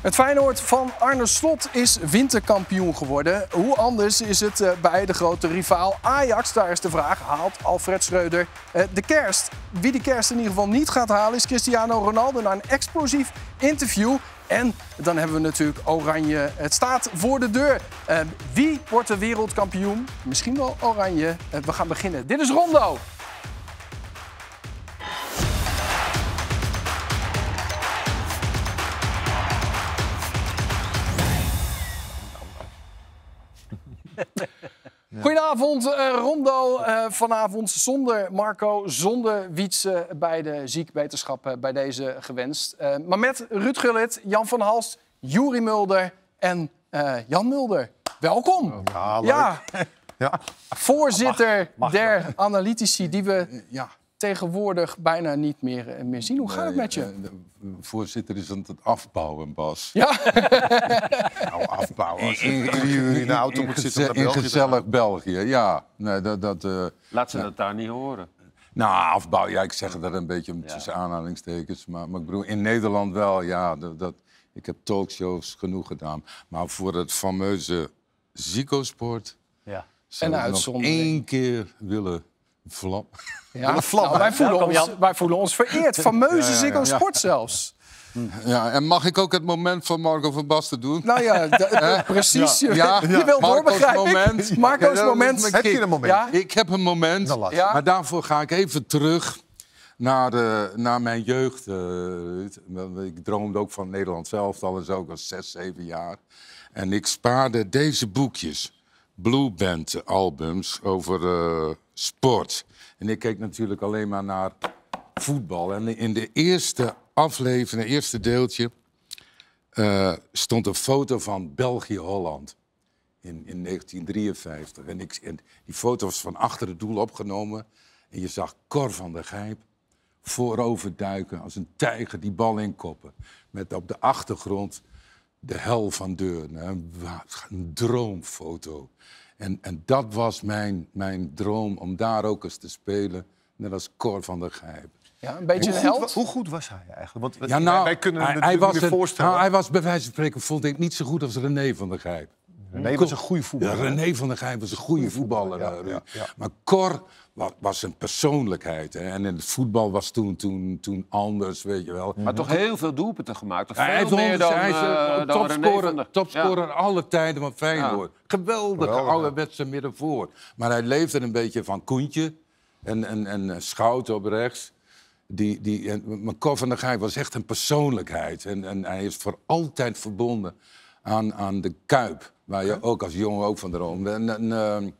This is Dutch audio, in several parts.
Het Feyenoord van Arne Slot is winterkampioen geworden. Hoe anders is het eh, bij de grote rivaal Ajax? Daar is de vraag, haalt Alfred Schreuder eh, de kerst? Wie die kerst in ieder geval niet gaat halen is Cristiano Ronaldo... na een explosief interview. En dan hebben we natuurlijk Oranje. Het staat voor de deur. Uh, wie wordt de wereldkampioen? Misschien wel Oranje. We gaan beginnen. Dit is Rondo. Goedenavond, uh, Rondo. Uh, vanavond zonder Marco, zonder Wietse bij de ziekwetenschappen bij deze gewenst. Uh, maar met Ruud Gullit, Jan van Halst, Juri Mulder en Jan Mulder. Welkom. Oh, ja, leuk. ja. ja. Voorzitter mag, mag, der analytici die we ja tegenwoordig bijna niet meer, eh, meer zien. Hoe gaat het met je? Eh, de voorzitter is aan het afbouwen, Bas. Ja? nou, afbouwen. Als je in de auto moet zitten In gezellig België, ja. Nee, dat, dat, uh, Laat ze dat daar niet horen. Nou, afbouwen, ja, ik zeg dat een beetje ja. tussen aanhalingstekens. Maar, maar ik bedoel, in Nederland wel, ja. Dat, dat, ik heb talkshows genoeg gedaan. Maar voor het fameuze Zico-sport... Ja. Zou en ik nog één keer willen Vlam. Ja, nou, wij, voelen ons, wij voelen ons vereerd. Fameuze Ziggo ja, Sport zelfs. Ja, en mag ik ook het moment van Marco van Basten doen? Nou ja, precies. Ja. Je wil doorbegrijpen. moment. Marco's moment. Heb je een moment? Ja? Ik heb een moment, maar daarvoor ga ik even terug naar, de, naar mijn jeugd. Uh, ik droomde ook van Nederland zelf, al eens ook als zes, zeven jaar. En ik spaarde deze boekjes. Blue Band albums over uh, sport. En ik keek natuurlijk alleen maar naar voetbal. En in de eerste aflevering, het eerste deeltje, uh, stond een foto van België-Holland. In, in 1953. En, ik, en die foto was van achter het doel opgenomen. En je zag Cor van der Gijp voorover duiken als een tijger die bal inkoppen. Met op de achtergrond de hel van Deurne. Een droomfoto. En, en dat was mijn, mijn droom, om daar ook eens te spelen. Net als Cor van der Gijp. Ja, een beetje hoe een held. hoe goed was hij eigenlijk? Want ja, nou, wij kunnen hij, hij was voorstellen. Nou, hij was bij wijze van spreken, vond ik, niet zo goed als René van der Gijp. René was een goede voetballer. Ja, René van der Gijp was een goede voetballer. Ja, ja, maar Cor was een persoonlijkheid. Hè. En in het voetbal was toen, toen, toen anders, weet je wel. Maar toch heel veel doelpunten gemaakt. Veel hij meer dan, hij is uh, topscorer, topscorer ja. alle tijden van Feyenoord. Geweldige ouderwetse middenvoor. Maar hij leefde een beetje van Koentje en, en, en Schout op rechts. Die, die, en, maar Cor van der Gijp was echt een persoonlijkheid. En, en hij is voor altijd verbonden aan, aan de Kuip. Waar je ook als jongen ook van droomde. En, en uh,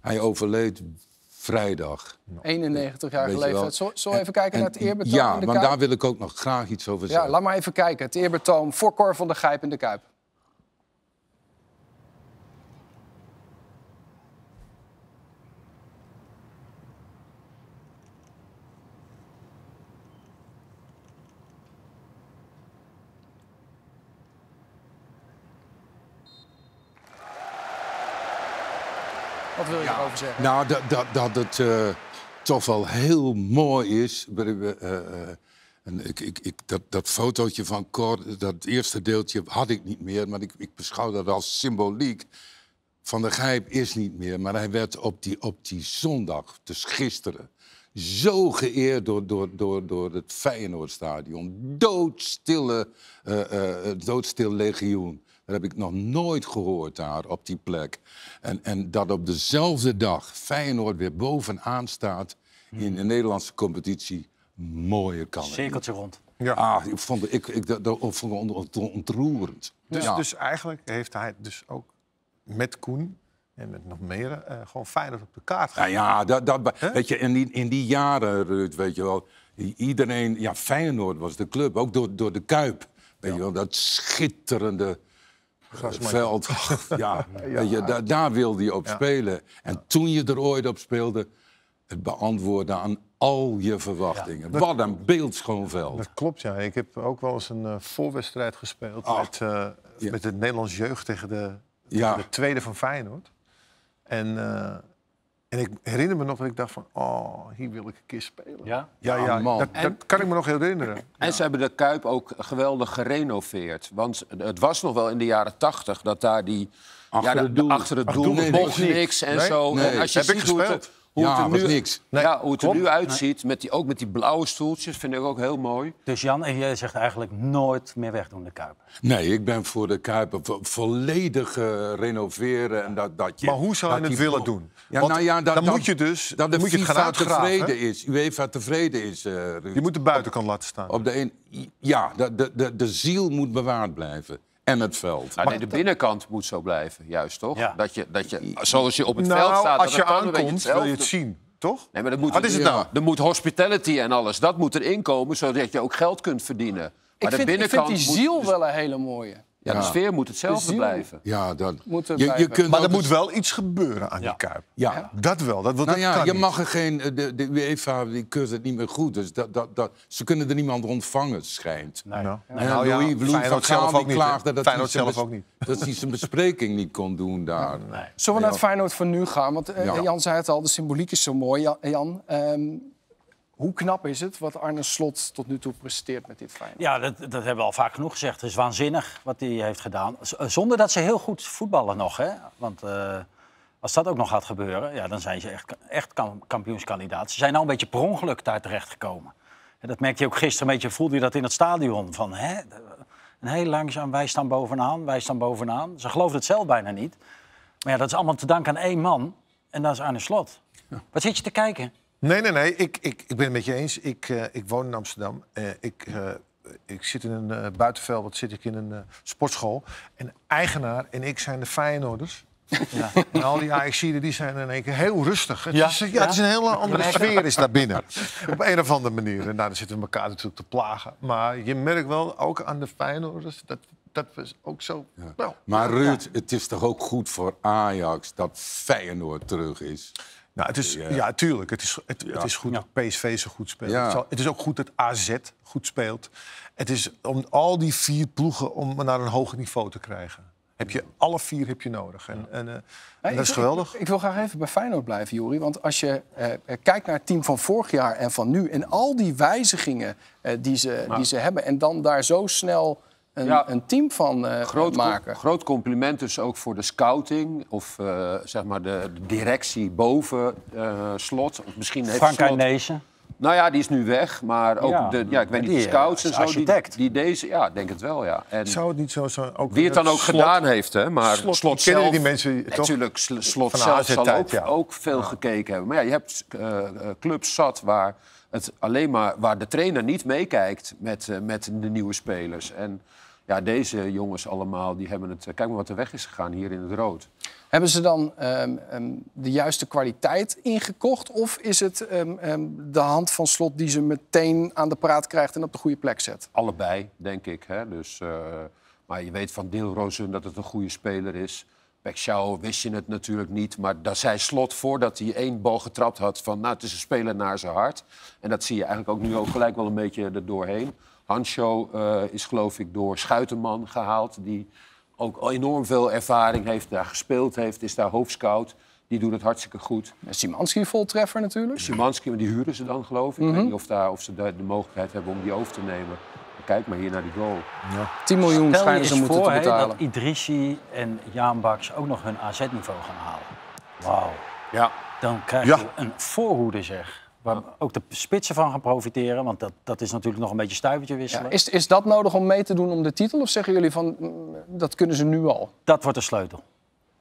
hij overleed vrijdag. 91 jaar geleden. Zo, zo even kijken naar het eerbetoon Ja, in de want daar wil ik ook nog graag iets over zeggen. Ja, laat maar even kijken. Het eerbetoon voor Cor van der Gijp in de Kuip. Wil je ja, erover zeggen? Nou, dat, dat, dat het uh, toch wel heel mooi is. Uh, en ik, ik, ik, dat, dat fotootje van Cor, dat eerste deeltje had ik niet meer, maar ik, ik beschouw dat als symboliek. Van de Gijp is niet meer, maar hij werd op die, op die zondag, dus gisteren, zo geëerd door, door, door, door het Feyenoordstadion. Doodstille, uh, uh, doodstil legioen. Dat heb ik nog nooit gehoord daar op die plek. En, en dat op dezelfde dag Feyenoord weer bovenaan staat in de Nederlandse competitie. Mooie kan Cirkeltje rond. Ja. Ah, ik vond, ik, ik, dat, dat vond ik ontroerend. Dus, ja. dus eigenlijk heeft hij dus ook met Koen en met nog meer uh, gewoon Feyenoord op de kaart Ja, ja dat, dat, weet je, in die, in die jaren, Ruud, weet je wel... Iedereen, ja, Feyenoord was de club, ook door, door de Kuip. Weet je wel, dat schitterende veld. ja, ja, je, daar, daar wilde je op spelen. En toen je er ooit op speelde, het beantwoorden aan al je verwachtingen. Wat een beeldschoon veld. Dat klopt, ja. Ik heb ook wel eens een uh, voorwedstrijd gespeeld met, uh, met het Nederlands jeugd tegen de, de tweede van Feyenoord. En uh, En ik herinner me nog dat ik dacht van, oh, hier wil ik een keer spelen. Ja? Ja, ja, man. dat, dat kan ik me nog herinneren. En ze hebben de Kuip ook geweldig gerenoveerd. Want het was nog wel in de jaren tachtig dat daar die... Achter ja, het doel. Achter het Achter doel het doel mocht niks. en Nee? zo. Nee. En als je Heb ik ziet hoe het, gespeeld. Hoe het Ja, er was nu, niks. Nee, ja, hoe het er nu uitziet, met die, ook met die blauwe stoeltjes, vind ik ook heel mooi. Dus Jan, en jij zegt eigenlijk nooit meer wegdoen de Kuip. Nee, ik ben voor de Kuiper vo- volledig eh, renoveren. En dat, dat je, Maar hoe zou je dat het die willen doen? Ja, nou ja, dat, dan dat- moet je dus dat de moet je het gaan tevreden hè? is. UEFA tevreden is, Ruud. Je moet de buitenkant laten staan. Op de een, ja, de, de, de, de ziel moet bewaard blijven. En het veld. Nou, nee, de binnenkant moet zo blijven, juist toch? Ja. Dat je, dat je, zoals je op het nou, veld staat, als dat je aankomt, wil je het zien, toch? Nee, maar dat moet, Wat is het nou? Er moet hospitality en alles, dat moet erin komen, zodat je ook geld kunt verdienen. Ik Maar de vind, ik vind die moet- ziel wel een hele mooie. Ja, de Ja. sfeer moet hetzelfde ziel. blijven. Ja, dat, Moet er je, kunt Maar er moet wel iets gebeuren aan Ja. die Kuip. Ja. Dat wel, dat, Nou dat ja, kan je niet. mag er geen. eh, De, de UEFA die keurt het niet meer goed. Dus dat, dat, dat, ze kunnen er niemand ontvangen, schijnt. Nee. Nou, En nou ja, Louis, Louis van zelf die ook klaagde dat, Feyenoord hij zijn zelf ook niet. dat hij zijn bespreking niet kon doen daar. Zullen we naar het Feyenoord van nu gaan? Want eh, Ja. Jan zei het al, de symboliek is zo mooi. Jan, Jan, ehm, hoe knap is het wat Arne Slot tot nu toe presteert met dit Feyenoord? Ja, dat, dat hebben we al vaak genoeg gezegd. Het is waanzinnig wat hij heeft gedaan. Z- eh, Zonder dat ze heel goed voetballen nog. Hè? Want eh, als dat ook nog gaat gebeuren, ja, dan zijn ze echt, echt kam- kampioenskandidaat. Ze zijn nou een beetje per ongeluk daar terechtgekomen. En dat merkte je ook gisteren een beetje, voelde je dat in het stadion. Van, hè, en heel langzaam, wij staan bovenaan, wij staan bovenaan. Ze geloofden het zelf bijna niet. Maar ja, dat is allemaal te danken aan één man. En dat is Arne Slot. Wat zit je te kijken? Nee, nee, nee. Ik, ik, ik ben het met je eens. Ik, eh, ik woon in Amsterdam. Eh, ik, eh, ik zit in een eh, buitenveld, wat zit ik in een eh, sportschool. En eigenaar en ik zijn de Feyenoorders. Ja. En al die Ajaxiden die zijn in één keer heel rustig. Het, Ja? is, ja, het is een hele andere sfeer is daar binnen. Op een of andere manier. En nou, dan zitten we elkaar natuurlijk te plagen. Maar je merkt wel, ook aan de Feyenoorders, dat, dat was ook zo... Nou, Maar Ruud, het is toch ook goed voor Ajax dat Feyenoord terug is? Nou, het is, ja, tuurlijk. Het is, het, het is goed Ja. dat PSV zo goed speelt. Ja. Het, zal- het is ook goed dat AZ goed speelt. Het is om al die vier ploegen om naar een hoger niveau te krijgen. Heb je, alle vier heb je nodig. En, en, eh, en dat is geweldig. Ik, ik wil graag even bij Feyenoord blijven, Jori. Want als je eh, eh, kijkt naar het team van vorig jaar en van nu... en al die wijzigingen eh, die, ze, die ze hebben... en dan daar zo snel een, Ja. een team van eh, Groot, maken. groot compliment dus ook voor de scouting of eh, zeg maar de, de directie boven eh, Slot. Of misschien heeft Frank Slot... Nou ja, die is nu weg, maar ook Ja. de, ja, ik weet niet, Die, de scouts en zo. Die, architect. die deze, ja, ik denk het wel, ja. En Zou het niet zo, zo ook wie het dan ook Slot- gedaan heeft, hè. Maar Slot, Slot, kennen zelf... die mensen toch? Natuurlijk, Sl- Slot zelf zal ook, ja. ook veel gekeken hebben. Maar ja, je hebt clubs zat waar, het alleen maar, waar de trainer niet meekijkt met, eh, met de nieuwe spelers. En ja, deze jongens allemaal, die hebben het... Kijk maar wat er weg is gegaan hier in het rood. Hebben ze dan ehm, ehm, de juiste kwaliteit ingekocht? Of is het ehm, de hand van Slot die ze meteen aan de praat krijgt... en op de goede plek zet? Allebei, denk ik. Hè? Dus, eh, maar je weet van Deelrozen dat het een goede speler is. Pek Schouw wist je het natuurlijk niet. Maar daar zei Slot voordat hij één bal getrapt had... van nou, het is een speler naar zijn hart. En dat zie je eigenlijk ook nu ook gelijk wel een beetje er doorheen. Hansjo eh, is geloof ik door Schuitenman gehaald... die ook enorm veel ervaring heeft, daar gespeeld heeft... is daar hoofdscout. Die doet het hartstikke goed. Simanski voltreffer natuurlijk. Szymanski, maar die huren ze dan, geloof ik. Ik weet niet of, daar, of ze de, de mogelijkheid hebben om die over te nemen. Kijk maar hier naar die goal. 10 miljoen Stel schijnen ze moeten voor te betalen. dat Idrissi en Jaan Baks ook nog hun AZ-niveau gaan halen. Wauw. Ja. Dan krijg Ja. je een voorhoede, zeg. Waar ook de spitsen van gaan profiteren. Want dat, dat is natuurlijk nog een beetje stuivertje Ja, wisselen. is, is dat nodig om mee te doen om de titel? Of zeggen jullie van mm, dat kunnen ze nu al? Dat wordt de sleutel.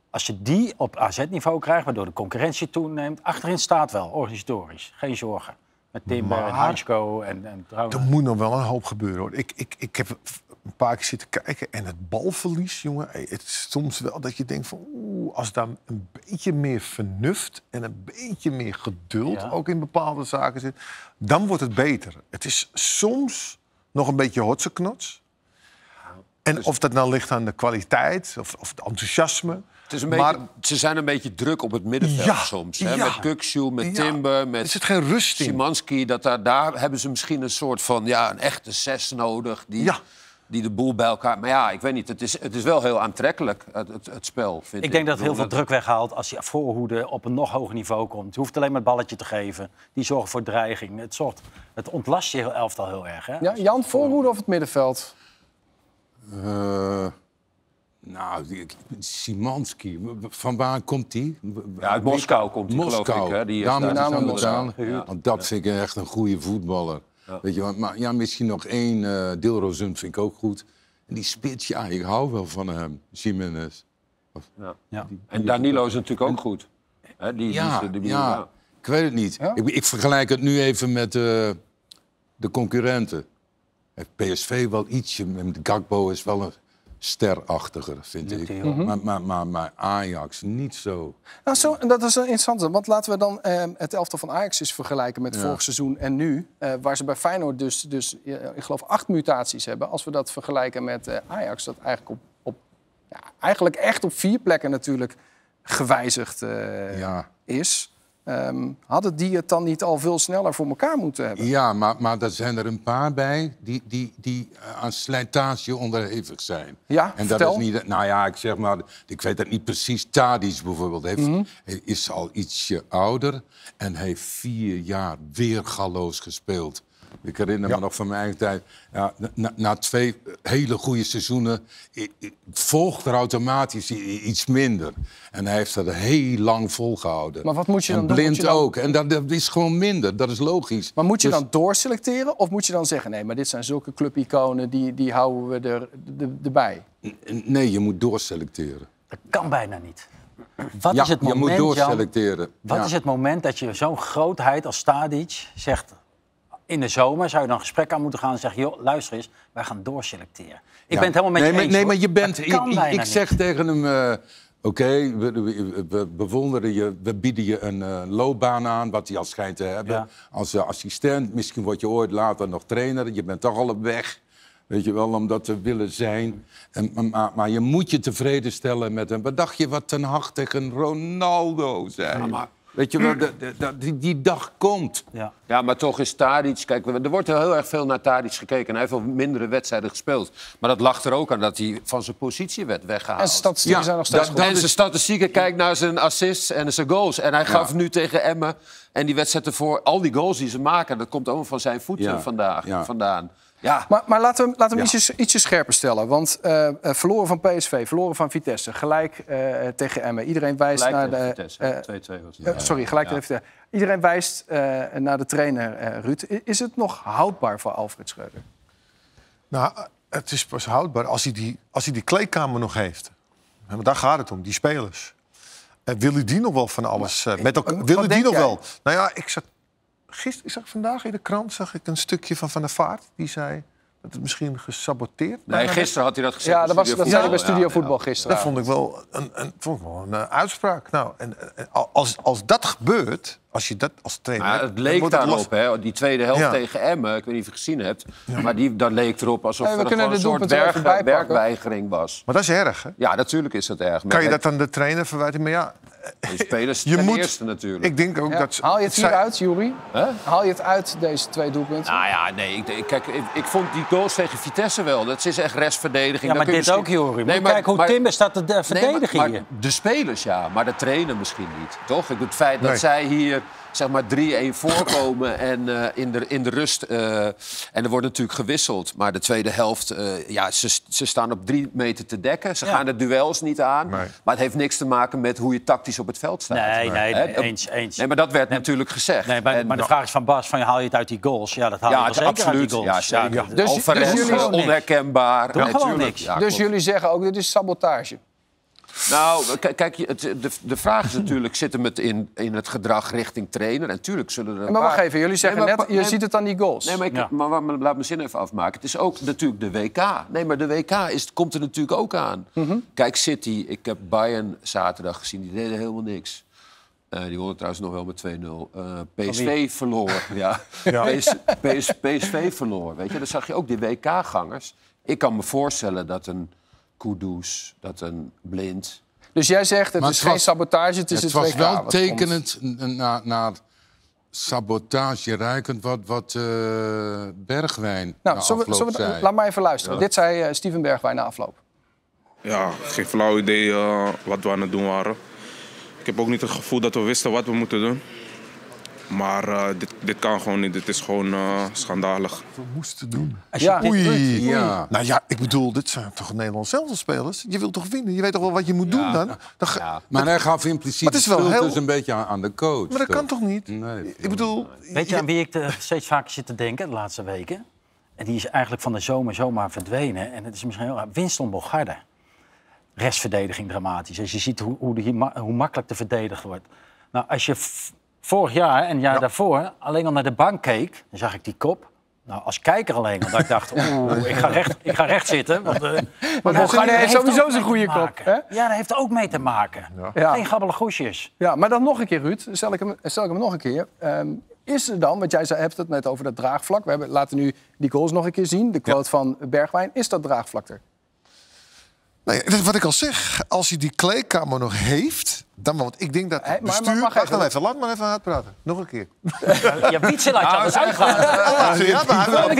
Als je die op AZ-niveau krijgt, waardoor de concurrentie toeneemt... achterin staat wel, organisatorisch. Geen zorgen. Met Timber en Maar- Hansko en, en trouwens... Er moet nog wel een hoop gebeuren. Hoor. Ik, ik, ik heb een paar keer zitten kijken en het balverlies, jongen. Het is soms wel dat je denkt van... Oeh, als daar een beetje meer vernuft en een beetje meer geduld... Ja. ook in bepaalde zaken zit, dan wordt het beter. Het is soms nog een beetje hotseknots. En of dat nou ligt aan de kwaliteit of, of het enthousiasme... Het is een Maar- beetje, ze zijn een beetje druk op het middenveld Ja, soms. Hè? ja. Met Kukshoe, met Ja. Timber, met Is het geen rust in? Szymanski. Dat daar, daar hebben ze misschien een soort van ja, een echte zes nodig. Die. Die de boel bij elkaar... Maar ja, ik weet niet, het is, het is wel heel aantrekkelijk, het, het, het spel, vind ik. Ik denk dat het heel veel druk weghaalt als je voorhoede op een nog hoger niveau komt. Je hoeft alleen maar het balletje te geven. Die zorgen voor dreiging. Het, zorgt, het ontlast je heel elftal heel erg. Hè? Ja, Jan, voorhoede of het middenveld? Eh, nou, Simanski, van waar komt die? Ja, uit Moskou komt hij, geloof Moskou. ik. Hè? Die is Daar betalen. Ja. Want dat vind ik echt een goede voetballer. Weet je, wat, maar ja, misschien nog één. eh Dilrosun vind ik ook goed. En die spits, ja, ik hou wel van hem, Jiménez. Ja. Ja. En Danilo is natuurlijk ook goed. Hè, die, Ja, die, die, die- ja, ik weet het niet. Ja? Ik, ik vergelijk het nu even met eh, de concurrenten. Heeft PSV wel ietsje, met Gakpo is wel een sterachtiger, vind ik. Jong. Maar, maar, maar, maar Ajax niet zo. Nou, zo, en dat is een interessante, want laten we dan eh, het elftal van Ajax eens vergelijken met vorig seizoen en nu. eh, waar ze bij Feyenoord dus, dus ik geloof, acht mutaties hebben. Als we dat vergelijken met eh, Ajax, dat eigenlijk, op, op, ja, eigenlijk echt op vier plekken natuurlijk gewijzigd eh, Ja. is. Ehm, hadden die het dan niet al veel sneller voor elkaar moeten hebben? Ja, maar, maar er zijn er een paar bij die, die, die eh, aan slijtage onderhevig zijn. Ja, en vertel. dat is niet. Nou ja, ik zeg maar, ik weet het niet precies. Tadic bijvoorbeeld heeft, Mhm. is al ietsje ouder en heeft vier jaar weer galloos gespeeld. Ik herinner me nog van mijn eigen tijd. Ja, na, na twee hele goede seizoenen i- i- volgt er automatisch i- iets minder. En hij heeft dat heel lang volgehouden. Maar wat moet je en dan doen? Moet blind je dan- ook. En dat, dat is gewoon minder. Dat is logisch. Maar moet je Dus- dan doorselecteren of moet je dan zeggen... nee, maar dit zijn zulke clubiconen, die, die houden we er, de, erbij? Nee, je moet doorselecteren. Dat kan bijna niet. Wat ja, is het je moet moment, Jan, doorselecteren. wat Ja. is het moment dat je zo'n grootheid als Stadic zegt... in de zomer zou je dan een gesprek aan moeten gaan en zeggen... joh, luister eens, wij gaan doorselecteren. Ik Ja. ben het helemaal met nee, je maar, eens. Nee, maar je bent... Ik, kan ik, niet. zeg tegen hem... eh, Oké, we, we- we bewonderen je, we bieden je een eh, loopbaan aan, wat hij al schijnt te hebben. Ja. Als eh, assistent, misschien word je ooit later nog trainer. Je bent toch al op weg, weet je wel, om dat te willen zijn. En, maar- maar, je moet je tevreden stellen met hem. Wat dacht je wat Ten Hag tegen Ronaldo zei? Weet je wel, de- de- de- die, die dag komt. Ja. Ja, maar toch is Tadic... Kijk, er wordt heel erg veel naar Tadic gekeken. En hij heeft wel mindere wedstrijden gespeeld. Maar dat lag er ook aan dat hij van zijn positie werd weggehaald. En zijn statistieken Ja, zijn nog steeds dat- goed. en zijn statistieken, kijk naar zijn assists en zijn goals. En hij gaf nu tegen Emmen en die wedstrijd ervoor... al die goals die ze maken, dat komt allemaal van zijn voeten Ja, vandaag, ja. vandaan. Ja, Maar, maar laten we, laten we Ja. ietsje, ietsje scherper stellen. Want eh, eh, verloren van PSV, verloren van Vitesse, gelijk eh, tegen Emmen. Iedereen wijst gelijk naar de... Vitesse. 2-2 was het. sorry, gelijk tegen Vitesse. Iedereen wijst eh, naar de trainer eh, Ruud. Is het nog houdbaar voor Alfred Schreuder? Nou, het is pas houdbaar als hij die, als hij die kleedkamer nog heeft. Maar daar gaat het om, die spelers. En willen die nog wel van alles? eh, met elkaar, wat willen die nog jij? wel? Nou ja, ik zag, gisteren, ik zag vandaag in de krant zag ik een stukje van Van der Vaart. Die zei dat het misschien gesaboteerd Nee, gisteren had hij dat gezegd. Ja, dat, was, dat zei hij bij. Studio Ja, Voetbal ja. gisteren. Dat vond ik wel een, een, vond ik wel een eh, uitspraak. Nou, en, en als, als dat gebeurt, als je dat als trainer... Maar het leek het daarop, hè, die tweede helft Ja. tegen Emmen. Ik weet niet of je het gezien hebt. Maar die, dat leek erop alsof Hey, er gewoon een soort werkweigering was. Maar dat is erg, hè? Ja, natuurlijk is dat erg. Kan je het- dat aan de trainer verwijten? Maar ja, De spelers Je ten moet- eerste natuurlijk. ik denk ook Ja. dat... Haal je het zij- hieruit, Jury? Hè? Haal je het uit, deze twee doelpunten? Nou ja, nee. Ik, ik- kijk, ik, ik vond die goals tegen Vitesse wel. Dat is echt restverdediging. Ja, maar dit ook, Jorie. Nee, Kijk hoe maar- Timber staat te de- Nee, maar- verdedigen maar hier. de spelers ja, maar de trainer misschien niet. Toch? Ik bedoel, het feit dat Nee. zij hier zeg maar 3-1 voorkomen en eh, in, de, in de rust. eh, en er wordt natuurlijk gewisseld. Maar de tweede helft, eh, ja, ze, ze staan op drie meter te dekken. Ze Ja. gaan de duels niet aan. Nee. Maar het heeft niks te maken met hoe je tactisch op het veld staat. Nee, nee, eens, eens. Nee, maar dat werd natuurlijk gezegd. Nee, maar, En- maar de vraag is van Bas, van, haal je het uit die goals? Ja, dat haal je ja, wel het, zeker uit absoluut. die goals. Ja, zeker. Ja, Dus- dus jullie- onherkenbaar. Ja, dus jullie zeggen ook, dit is sabotage. Nou, kijk, het, de, de vraag is natuurlijk, zit hem het in, in het gedrag richting trainer? En natuurlijk zullen er een Maar wacht paar- even, jullie zeggen Nee, maar net, je nee, ziet het aan die goals. Nee, maar, ik, Ja. maar laat me zin even afmaken. Het is ook natuurlijk de WK. Nee, maar de WK is, komt er natuurlijk ook aan. Mhm. Kijk, City, ik heb Bayern zaterdag gezien, die deden helemaal niks. Eh, die wonnen trouwens nog wel met 2-0. Eh, PSV verloor. Ja. PS, PS, PSV verloor. Weet je, dan zag je ook die WK-gangers. Ik kan me voorstellen dat een Kudus, dat een Blind... Dus jij zegt, het Maar is het geen was- sabotage, het is Het het, was WK wel tekenend naar, naar sabotage ruikend wat, wat uh, Bergwijn nou, zullen we, zullen we, Laat maar even luisteren. Dit zei uh, Steven Bergwijn na afloop. Ja, geen flauw idee uh, wat we aan het doen waren. Ik heb ook niet het gevoel dat we wisten wat we moeten doen. Maar uh, dit, dit kan gewoon niet. Dit is gewoon uh, schandalig. We moesten doen. Als je ja. Oei. Oei. Ja. Nou ja, ik bedoel, dit zijn toch Nederlandse spelers. Je wilt toch winnen? Je weet toch wel wat je moet doen dan? dan ja. Maar hij gaf impliciet maar het is wel heel... dus een beetje aan, aan, de coach. Maar dat kan toch niet? Nee, ik bedoel... Weet je aan wie ik de, steeds vaker zit te denken de laatste weken? En die is eigenlijk van de zomer zomaar verdwenen. En het is misschien heel raar. Winston Bogarde. Restverdediging dramatisch. Als je ziet hoe, hoe, die, hoe makkelijk er verdedigd wordt. Nou, als je vorig jaar en jaar daarvoor alleen al naar de bank keek, dan zag ik die kop. Nou, als kijker alleen al, dat ik dacht, oeh, ik ga recht, ik ga recht zitten. Want, uh, maar hij heeft sowieso zijn goede kop. Hè? Ja, dat heeft ook mee te maken. Ja. Geen gabbele goesjes. Ja, maar dan nog een keer, Ruud. Stel ik hem, stel ik hem nog een keer. Um, is er dan, want jij zei, hebt het net over dat draagvlak. We hebben, laten nu die goals nog een keer zien. De quote van Bergwijn. Is dat draagvlak er? Nee, wat ik al zeg, als hij die kleedkamer nog heeft, dan, want ik denk dat het bestuur... Maar, maar, wacht even, laat maar even uitpraten. Nog een keer. Ja, Wietse laat je anders uitgaan. Ja, maar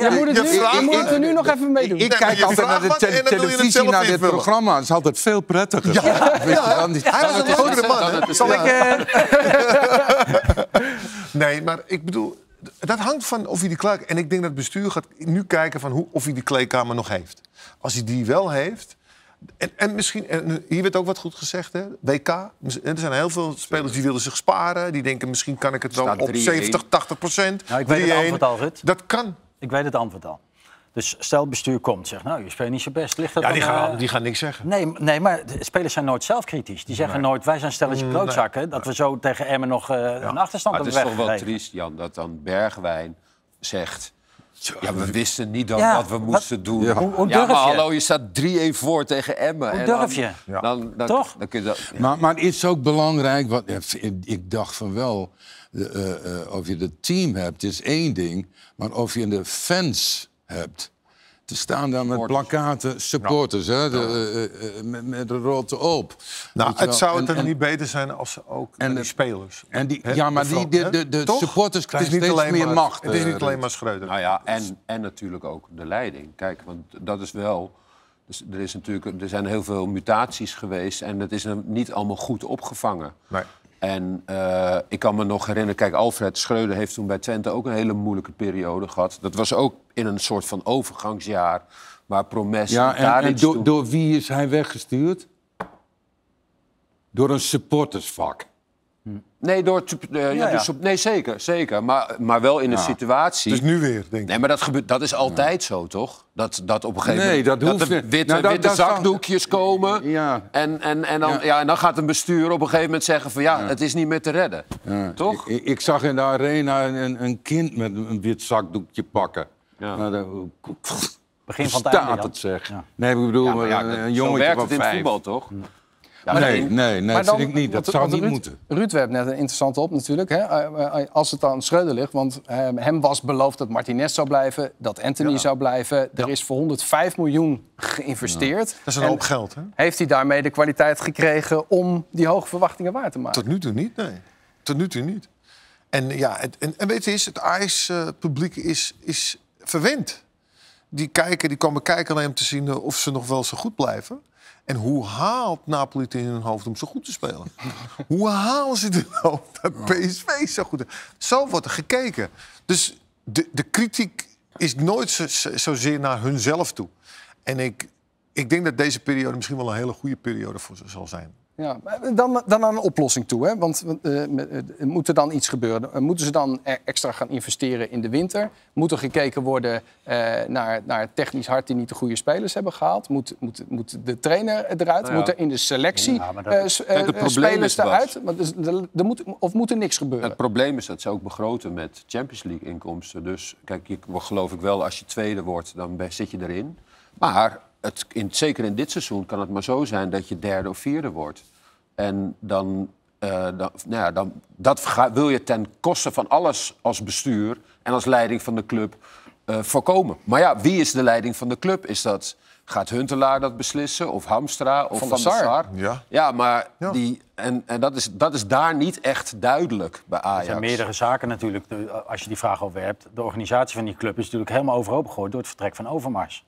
Je moet het nu, je moet er nu nog even mee doen. Ik kijk altijd naar de televisie, naar dit programma. Het is altijd veel prettiger. Ja, hij was een grotere man. Zal ik... Nee, maar ik bedoel... Dat hangt van of hij die kleedkamer... En ik denk dat het bestuur gaat nu kijken van hoe, of hij die kleedkamer nog heeft. Als hij die wel heeft... En, en misschien, en hier werd ook wat goed gezegd, hè? WK. Er zijn heel veel spelers die willen zich sparen. Die denken, misschien kan ik het wel op 70, 80 procent. Nou, ik weet het antwoord al, Rut. Dat kan. Ik weet het antwoord al. Dus stel het bestuur komt, zegt, nou, je speelt niet zo best. Ligt dat ja, die, dan, gaan, uh... die gaan niks zeggen. Nee, nee, maar de spelers zijn nooit zelfkritisch. Die zeggen nooit, wij zijn stelletje klootzakken. Nee. Dat we zo tegen Emmen nog uh, ja. een achterstand hebben Het is toch wel triest, Jan, dat dan Bergwijn zegt... Ja, we wisten niet dan wat we moesten doen. Ja, hoe, hoe ja maar hallo, je staat 3-1 voor tegen Emmen. Hoe durf je? Dan, dan, dan, Toch? Dan kun je dat, maar, maar het is ook belangrijk, wat, ik dacht van wel... Uh, uh, of je het team hebt, is één ding. Maar of je de fans hebt... Te staan daar met plakaten, supporters, hè, de, uh, met, met de rotte op. Nou, het zou het er niet beter zijn als ze ook en die spelers. En die, ja, maar die, de, de, de supporters krijgen steeds meer maar, macht. Het is niet alleen maar Schreuder. Nou ja, en, en natuurlijk ook de leiding. Kijk, want dat is wel... Dus er, is natuurlijk, er zijn heel veel mutaties geweest en het is niet allemaal goed opgevangen. Nee. En uh, ik kan me nog herinneren, kijk, Alfred Schreuder heeft toen bij Twente ook een hele moeilijke periode gehad. Dat was ook in een soort van overgangsjaar, waar Promes... Ja, en, en door, door wie is hij weggestuurd? Door een supportersvak. Nee, door, uh, ja, ja, Dus op, nee zeker, zeker. Maar, maar wel in een situatie... Dus nu weer, denk ik. Nee, maar dat, gebeurt, dat is altijd zo, toch? Dat, dat op een gegeven nee, moment... Dat, dat er witte, nou, dat, witte zakdoekjes komen. Ja. En, en, en, dan, ja. en dan gaat een bestuur op een gegeven moment zeggen van... ja, het is niet meer te redden. Toch? Ik, ik, zag in de arena een, een kind met een wit zakdoekje pakken. Ja. Nou, de, Begin van het einde, het zeg. Nee, ik bedoel, een, een jongetje werkt het in het voetbal, toch? Ja, nee, nee, nee, dat vind ik niet. Dat zou niet Ruud, moeten. Ruud werd net een interessante op natuurlijk. Hè? Eh, eh, als het aan Schreuder ligt. Want hem was beloofd dat Martinez zou blijven. Dat Anthony zou blijven. Er is voor 105 miljoen geïnvesteerd. Dat is een hoop geld, hè? Heeft hij daarmee de kwaliteit gekregen om die hoge verwachtingen waar te maken? Tot nu toe niet, nee. Tot nu toe niet. En, ja, het, en, en weet je, het IJs-publiek is, is verwend. Die kijken, die komen kijken alleen om te zien of ze nog wel zo goed blijven. En hoe haalt Napoli het in hun hoofd om zo goed te spelen? hoe halen ze het in hun hoofd dat PSV zo goed is? Zo wordt er gekeken. Dus de, de kritiek is nooit zo, zozeer naar hunzelf toe. En ik, ik denk dat deze periode misschien wel een hele goede periode voor ze zal zijn. Ja, dan, dan naar een oplossing toe. Hè? Want uh, moet er dan iets gebeuren? Moeten ze dan extra gaan investeren in de winter? Moet er gekeken worden uh, naar, naar technisch hart die niet de goede spelers hebben gehaald? Moet, moet, moet de trainer eruit? Nou ja. Moet er in de selectie ja, dat, uh, spelers eruit? Dus, er moet, of moet er niks gebeuren? Het probleem is dat ze ook begroten met Champions League inkomsten. Dus kijk, je, geloof ik wel, als je tweede wordt, dan zit je erin. Maar het, in, zeker in dit seizoen kan het maar zo zijn dat je derde of vierde wordt. En dan, uh, dan, nou ja, dan dat wil je ten koste van alles als bestuur en als leiding van de club. eh, voorkomen. Maar ja, wie is de leiding van de club? Is dat, gaat Huntelaar dat beslissen? Of Hamstra? Of Van, Van der Sar. Ja. Ja, maar Ja. Die, en, en dat, is, dat is daar niet echt duidelijk bij Er Ajax. zijn meerdere zaken natuurlijk, als je die vraag over hebt. De organisatie van die club is natuurlijk helemaal overhoop gegooid door het vertrek van Overmars.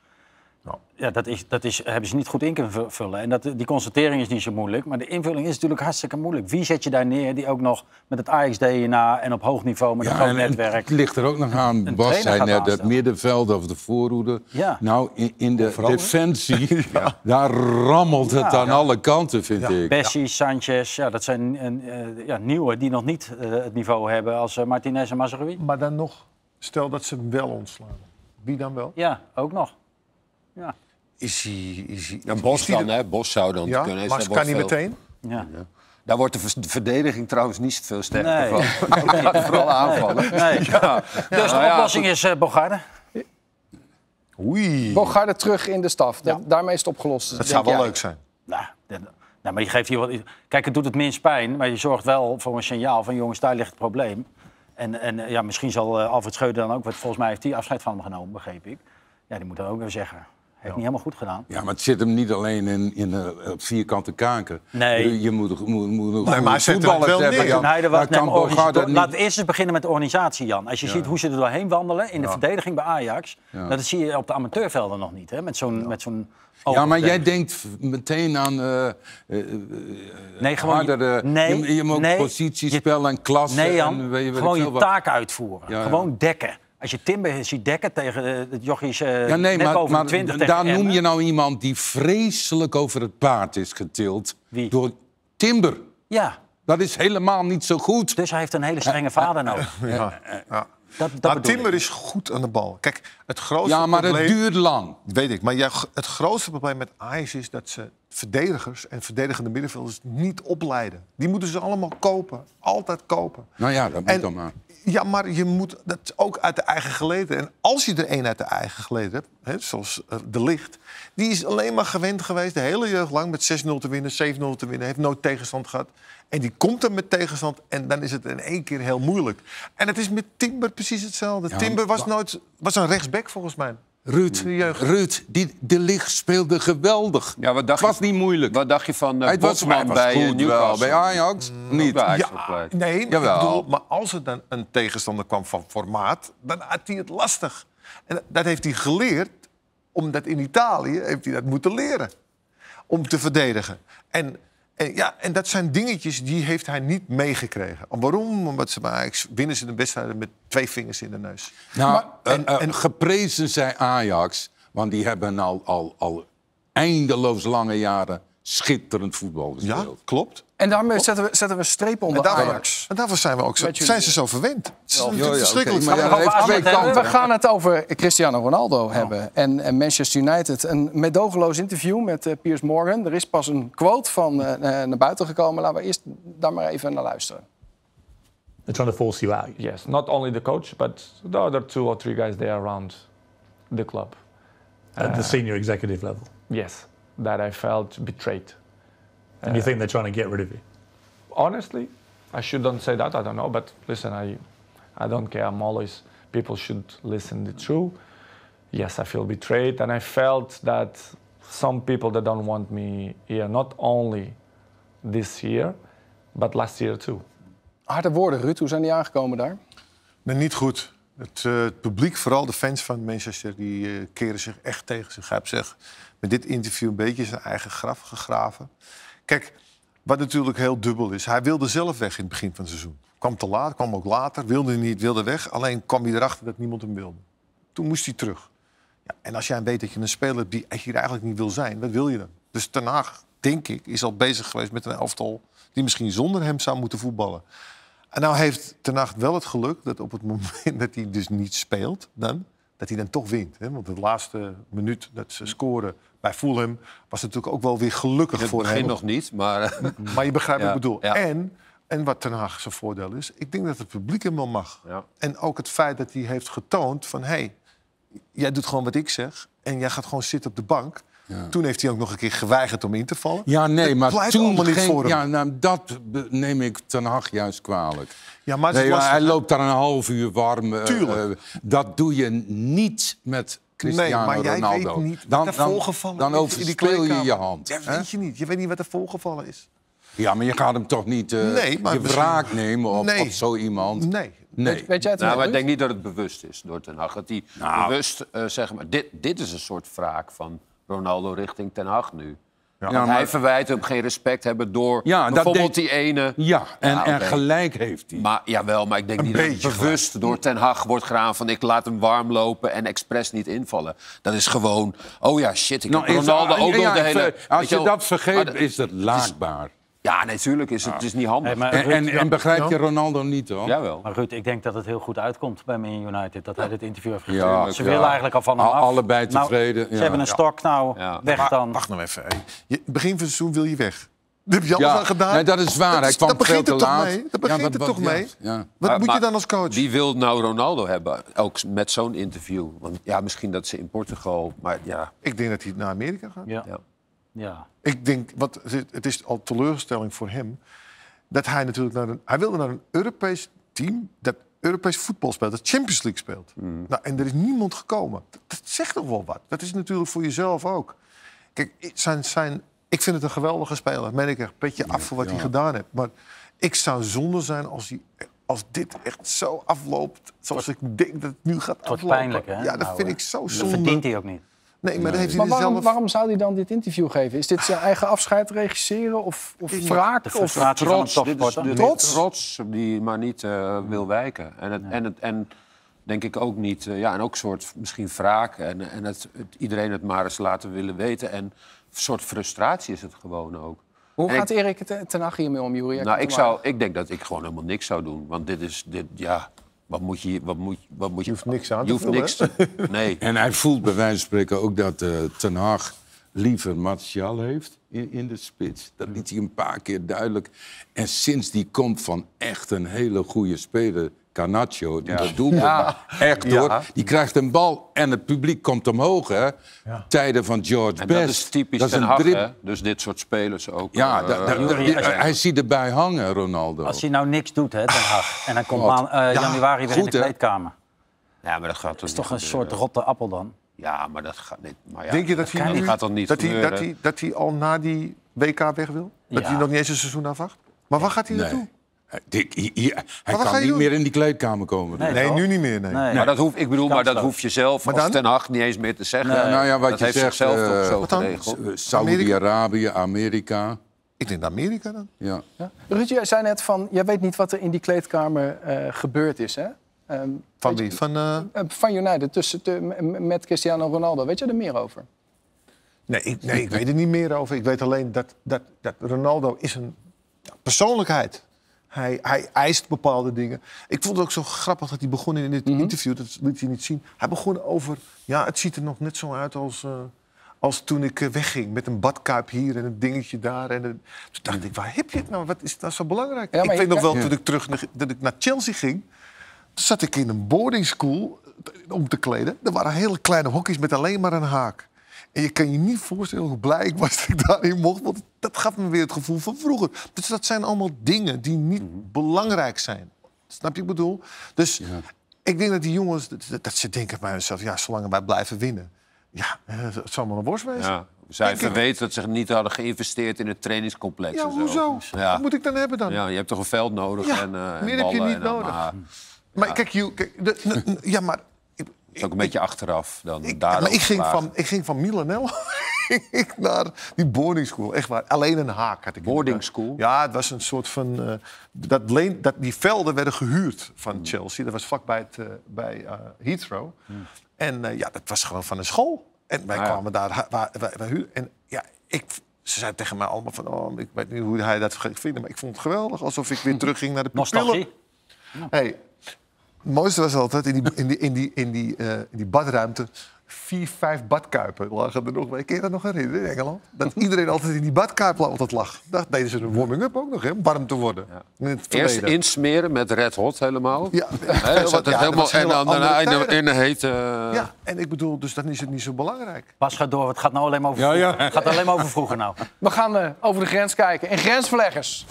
Ja, dat, is, dat is, hebben ze niet goed in kunnen vu- vullen. En dat, die constatering is niet zo moeilijk. Maar de invulling is natuurlijk hartstikke moeilijk. Wie zet je daar neer die ook nog met het Ajax-DNA en op hoog niveau met een Ja, groot en netwerk... het ligt er ook nog aan. Een Bas zei net, het middenveld of de voorhoede. Ja. Nou, in, in de defensie, daar rammelt het Ja. aan alle kanten, vind ik. Bessie, Sanchez, ja, dat zijn eh, ja, nieuwe die nog niet eh, het niveau hebben als eh, Martinez en Mazraoui. Maar dan nog, stel dat ze hem wel ontslaan. Wie dan wel? Ja, ook nog. Ja. Is hij... Is hij Ja, Bos de- hè? Bos zou dan Ja, kunnen. maar kan niet veel- meteen. Ja. Daar wordt de verdediging trouwens niet veel sterker Nee. van. Vooral aanvallen. Nee. Ja. Dus de Nou ja, oplossing is eh Bogarde. Oei. Bogarde terug in de staf. Da- Daarmee is het opgelost. Dat zou wel jij. leuk zijn. Nou, nou, maar je geeft hier wat. Kijk, het doet het minst pijn, maar je zorgt wel voor een signaal van jongens, daar ligt het probleem. En, en eh, ja, misschien zal eh, Alfred Schreuder dan ook, want volgens mij heeft hij afscheid van hem genomen, begreep ik. Ja, die moet dan ook weer zeggen. Heeft niet helemaal goed gedaan. Ja, maar het zit hem niet alleen in, in eh, op vierkante kaken. Nee. Je, je moet, moet, moet een maar er voetballer toen hij er was, nee, niet... Laat eerst eens beginnen met de organisatie, Jan. Als je ziet hoe ze er doorheen wandelen in de verdediging bij Ajax, dat zie je op de amateurvelden nog niet. Hè? Met zo'n met zo'n Ja, maar jij denkt meteen aan eh eh, nee, gewoon hardere... nee, je, je moet nee, positiespel en klasse Nee, en Jan, weet je, weet gewoon je taak uitvoeren. Ja. Gewoon dekken. Als je Timber ziet dekken tegen eh, het jochies eh Ja, nee, net maar, boven maar de 20 daar tegen noem je nou iemand die vreselijk over het paard is getild. Wie? Door Timber. Ja, Dat is helemaal niet zo goed. dus hij heeft een hele strenge vader nodig. Ja. Ja. Dat, dat Maar Timber ik. is goed aan de bal. Kijk, het grootste Ja, maar het probleem... duurt lang. Weet ik. Maar ja, het grootste probleem met Ajax is dat ze verdedigers en verdedigende middenvelders niet opleiden. Die moeten ze allemaal kopen. Altijd kopen. Nou ja, dat moet En- dan maar. Ja, maar je moet dat ook uit de eigen geleden. En als je er één uit de eigen geleden hebt, hè, zoals eh, De Licht... die is alleen maar gewend geweest de hele jeugd lang met 6-0 te winnen, 7-0 te winnen. Heeft nooit tegenstand gehad. En die komt er met tegenstand en dan is het in één keer heel moeilijk. En het is met Timber precies hetzelfde. Ja, Timber was nooit was een rechtsback volgens mij. Ruud, jeugd. Ruud die, de licht speelde geweldig. Ja, wat dacht het was je- niet moeilijk. Wat dacht je van uh, het was, hij was bij eh, goed. Newcastle? Bij Ajax niet. bij Ajax Ja, nee, ik bedoel, maar als er dan een tegenstander kwam van formaat, dan had hij het lastig. En dat- dat heeft hij geleerd, omdat in Italië heeft hij dat moeten leren. Om te verdedigen. En, en, ja, en dat zijn dingetjes die heeft hij niet meegekregen. Waarom? Omdat ze bij Ajax winnen ze de wedstrijden met twee vingers in de neus. Nou, Maar- eh, en- eh, en- geprezen zij Ajax, want die hebben al, al, al eindeloos lange jaren schitterend voetbal Ja, gespeeld. klopt. En daarmee zetten we, zetten we streep onder En daarvoor, Ajax. en daarvoor zijn we ook zo, zijn ze zo verwend. Ja, maar we hebben? gaan het over Cristiano Ronaldo hebben en, en Manchester United. Een medogeloos interview met eh, Piers Morgan. Er is pas een quote van eh, eh, naar buiten gekomen. Laten we eerst daar maar even naar luisteren. They're trying to force you out. Yes, not only the coach, but the other two or three guys there around the club. At the senior executive level. Yes, that I felt betrayed. And you think they're trying to get rid of you? Honestly, I shouldn't say that. I don't know, but listen, I, I don't care. I'm always people should listen the truth. Yes, I feel betrayed, and I felt that some people that don't want me here, not only this year, but last year too. Harde woorden, Ruud. Hoe zijn die aangekomen daar? Nee, niet goed. Het, eh, het publiek, vooral de fans van Manchester, die eh, keren zich echt tegen zich. Hij heeft zich met dit interview een beetje zijn eigen graf gegraven. Kijk, wat natuurlijk heel dubbel is. Hij wilde zelf weg in het begin van het seizoen. Kwam te laat, kwam ook later, wilde niet, wilde weg. Alleen kwam hij erachter dat niemand hem wilde. Toen moest hij terug. Ja, en als jij weet dat je een speler hebt die hier eigenlijk niet wil zijn, wat wil je dan? Dus Ten denk ik, is al bezig geweest met een elftal die misschien zonder hem zou moeten voetballen. En nou heeft Ten wel het geluk dat op het moment dat hij dus niet speelt, dan, dat hij dan toch wint. Hè? Want de laatste minuut dat ze scoren bij Fulham was natuurlijk ook wel weer gelukkig In het voor begin hem. nog niet, maar... Maar je begrijpt wat ik bedoel. En, en wat Ten Hag zijn voordeel is, ik denk dat het publiek hem wel mag. En ook het feit dat hij heeft getoond van... hé, hey, jij doet gewoon wat ik zeg en jij gaat gewoon zitten op de bank. Toen heeft hij ook nog een keer geweigerd om in te vallen. Ja, nee, maar toen niet hem. ja, nou, dat neem ik Ten Hag juist kwalijk. Ja, maar Nee, hij loopt daar een half uur warm. eh, Tuurlijk. eh, dat doe je niet met Cristiano nee, maar jij Ronaldo. weet niet dan, wat er dan, voorgevallen dan overspeel je je hand. Dat hè? weet je niet. Je weet niet wat er voorgevallen is. Ja, maar je gaat hem toch niet eh, Nee, maar je misschien- wraak nemen op, Nee. op zo iemand? Nee. Nee. Weet jij het Nou, maar ik denk niet dat het bewust is door Ten Hag. Dat hij Nou. bewust, eh zeg maar... Dit, dit is een soort wraak van Ronaldo richting Ten Hag nu. Ja, maar- hij verwijt hem geen respect hebben door Ja, bijvoorbeeld denk- die ene... Ja, en, Ja, en oké. gelijk heeft hij. Maar, jawel, maar ik denk Een niet dat het bewust door Ten Hag wordt gedaan... van ik laat hem warm lopen en expres niet invallen. Dat is gewoon, oh ja, shit, ik Nou, heb Ronaldo ook ja, nog de hele... Als je wel, dat vergeet, is dat laakbaar. Ja, natuurlijk is het, het is niet handig. Hey, maar, En, Ruud, en, en begrijp je Ronaldo niet, hoor? Jawel. maar Ruud, ik denk dat het heel goed uitkomt bij Man United. Dat hij dit interview heeft gegeven. Ja, Ze ja. willen eigenlijk al van hem af. allebei Nou, tevreden, ze hebben een stok, nou, Ja. weg Maar dan. wacht nou even. Je, begin van het seizoen wil je weg. Dat heb je alles Ja, aan gedaan. nee, dat is waar. Dat Hij kwam begint veel te het toch laat. mee? Ja, begint wat- toch ja, mee? ja. Wat Maar- moet je dan als coach? Wie wil nou Ronaldo hebben? Ook met zo'n interview. Want ja, misschien dat ze in Portugal... Maar ja, Ik denk dat hij naar Amerika gaat. Ja. Ja. Ik denk, wat, het is al teleurstelling voor hem... dat hij natuurlijk naar een... Hij wilde naar een Europees team... dat Europees voetbal speelt, dat Champions League speelt. Nou, en er is niemand gekomen. Dat, dat zegt toch wel wat? Dat is natuurlijk voor jezelf ook. Kijk, ik- zijn, zijn, ik vind het een geweldige speler. Meen ik echt, petje af voor wat hij gedaan heeft. Maar ik zou zonde zijn als, hij, als dit echt zo afloopt... zoals ik denk dat het nu gaat Het wordt aflopen. pijnlijk, hè? Ja, dat Nou, vind ik zo Dat zonde. verdient hij ook niet. Nee, maar dat heeft hij Maar er waarom, zelf... waarom zou hij dan dit interview geven? Is dit zijn eigen afscheid regisseren of, of Ik- wraak? De Of, frustratie van Trots, dit is topsporter. de Trots? trots die maar niet eh, wil wijken. En, het, en, het, en denk ik ook niet, eh, ja, en ook een soort misschien wraak. En, en het, het- iedereen het maar eens laten willen weten. En een soort frustratie is het gewoon ook. Hoe En gaat ik- Erik ten ten Hag hiermee om, Jury? Nou, ik, zou, ik denk dat ik gewoon helemaal niks zou doen. Want dit is, dit, ja, wat moet je, wat moet, wat moet je... Je hoeft niks aan Je te hoeft vullen, niks te- Nee. En hij voelt bij wijze van spreken ook dat eh Ten Hag liever Martial heeft in, in de spits. Dat liet hij een paar keer duidelijk. En sinds die komt van echt een hele goede speler, Garnacho, die dat doet echt Ja. hoor. Die krijgt een bal en het publiek komt omhoog, hè. Tijden van George En Best. dat is typisch Dat is een Hag, drib- hè? Dus dit soort spelers ook. Ja, eh, da- da- die- hij ziet erbij hangen, Ronaldo. Als hij nou niks doet, hè, Den Haag, en dan komt maan- eh, januari weer in de kleedkamer. ja, maar dat gaat Dat is toch een soort rotte appel dan? Ja, maar dat gaat niet. Maar ja, Denk je dat hij nu, gaat dan niet dat hij, dat, hij, dat hij al na die WK weg wil? Dat Ja. hij nog niet eens een seizoen afwacht? Maar waar gaat hij naartoe? Nee. Die- hij- kan niet doen? meer in die kleedkamer komen. Nee. Nu niet meer. Nee. Nee. Maar dat hoef, ik bedoel, maar dat hoef je zelf Maar als? Ten Hag niet eens meer te zeggen. Nee. Nou ja, wat dat je heeft zegt, zichzelf eh, toch zo wat dan? geregeld. Eh, Saudi-Arabië, Amerika. Ik denk Amerika dan. Ja. Ja. Ruud, jij zei net van, jij weet niet wat er in die kleedkamer eh, gebeurd is, hè? Ehm, Van je- wie? Van, eh, eh, Van United, tussen, met Cristiano Ronaldo. Weet je er meer over? Nee, ik, nee, ik weet er niet meer over. Ik weet alleen dat, dat, dat Ronaldo is een ja, persoonlijkheid. Hij, hij eist bepaalde dingen. Ik vond het ook zo grappig dat hij begon in dit interview. Dat liet hij niet zien. Hij begon over... Ja, het ziet er nog net zo uit als, eh, als toen ik eh, wegging. Met een badkuip hier en een dingetje daar. En een... Toen dacht ik, waar heb je het nou? Wat is dat zo belangrijk? Ja, ik weet nog wel, toen ik terug naar, dat ik naar Chelsea ging... Toen zat ik in een boarding school eh, om te kleden. Er waren hele kleine hokjes met alleen maar een haak. En je kan je niet voorstellen hoe blij ik was dat ik daarin mocht. Want dat gaf me weer het gevoel van vroeger. Dus dat zijn allemaal dingen die niet belangrijk zijn. Snap je wat ik bedoel? Dus ik denk dat die jongens, dat, dat ze denken bij zichzelf... ja, zolang wij blijven winnen. Ja, eh, het zal maar een worst wezen. Ja. Zij verweten dat ze niet hadden geïnvesteerd in het trainingscomplex. Ja, en zo. hoezo? Ja. Wat moet ik dan hebben dan? ja, je hebt toch een veld nodig Ja, en, eh, en meer heb je ballen niet en, nodig. Maar Maar kijk, kijk de- ja, maar... Is ook een beetje achteraf dan Ik, daarover maar ik ging, van, ik ging van Milanello ik naar die boarding school. Echt waar. Alleen een haak had ik. Boarding school? Ja, het was een soort van... eh, dat leen, dat, die velden werden gehuurd Hmm. van Chelsea. Dat was vlakbij het, eh, bij eh, Heathrow. Hmm. En ja, dat was gewoon van een school. En wij Ah, ja. kwamen daar... Waar, wij, wij huur- en ja, ik... Ze zeiden tegen mij allemaal van... Oh, ik weet niet hoe hij dat vinden, maar ik vond het geweldig. Alsof ik weer terugging naar de pupillen. Nostalgie? Hey, mooiste was altijd in die, in die, in die, in die, eh, in die badruimte. vier, vijf badkuipen lagen er nog. Ken je dat nog herinneren in Engeland? Dat iedereen altijd in die badkuip altijd lag. Dat deden ze een warming-up ook nog, hè, om warm te worden. In het Eerst insmeren met red hot helemaal. Ja, Hè, dat ja, helemaal, en dan daarna andere in, de- hete... Ja, en ik bedoel, dus dan is het niet zo belangrijk. Pas gaat door, het gaat nou alleen maar over Ja, vroeger. ja. Het gaat alleen maar over vroeger nou. We gaan eh, over de grens kijken. En grensverleggers.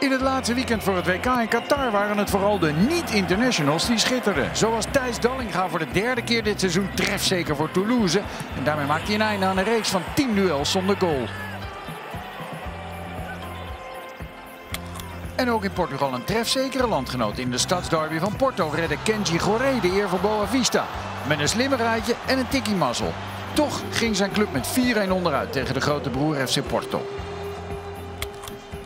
In het laatste weekend voor het WK in Qatar waren het vooral de niet-internationals die schitterden. Zoals Thijs Dallinga voor de derde keer dit seizoen trefzeker voor Toulouse. En daarmee maakt hij een einde aan een reeks van 10 duels zonder goal. En ook in Portugal een trefzekere landgenoot. In de stadsderby van Porto redde Kenji Goré de eer voor Boa Vista. Met een slimmeraadje en een tikkie mazzel. Toch ging zijn club met 4-1 onderuit tegen de grote broer FC Porto.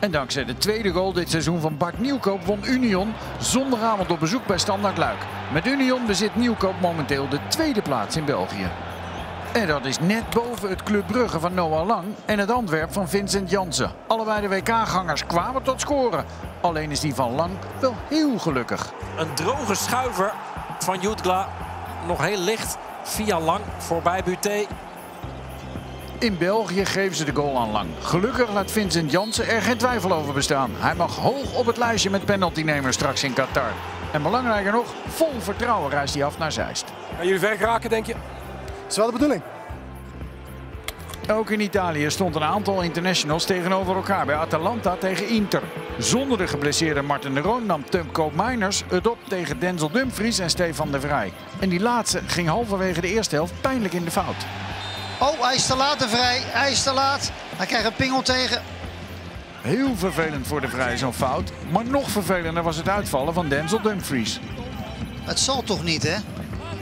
En dankzij de tweede goal dit seizoen van Bart Nieuwkoop won Union zondagavond op bezoek bij Standard Luik. Met Union bezit Nieuwkoop momenteel de tweede plaats in België. En dat is net boven het Club Brugge van Noah Lang en het Antwerp van Vincent Jansen. Allebei de WK-gangers kwamen tot scoren. Alleen is die van Lang wel heel gelukkig. Een droge schuiver van Jutgla. Nog heel licht. Via lang voorbij Buté. In België geven ze de goal aan Lang. Gelukkig laat Vincent Jansen er geen twijfel over bestaan. Hij mag hoog op het lijstje met penaltynemers straks in Qatar. En belangrijker nog, vol vertrouwen reist hij af naar Zeist. Gaan jullie ver geraken, denk je? Dat is wel de bedoeling. Ook in Italië stond een aantal internationals tegenover elkaar bij Atalanta tegen Inter. Zonder de geblesseerde Martin de Roon nam Tim Koopmeiners het op tegen Denzel Dumfries en Stefan de Vrij. En die laatste ging halverwege de eerste helft pijnlijk in de fout. Oh, hij is te laat de vrij. Hij is te laat. Hij krijgt een pingel tegen. Heel vervelend voor de Vrij zo'n fout. Maar nog vervelender was het uitvallen van Denzel Dumfries. Het zal toch niet, hè?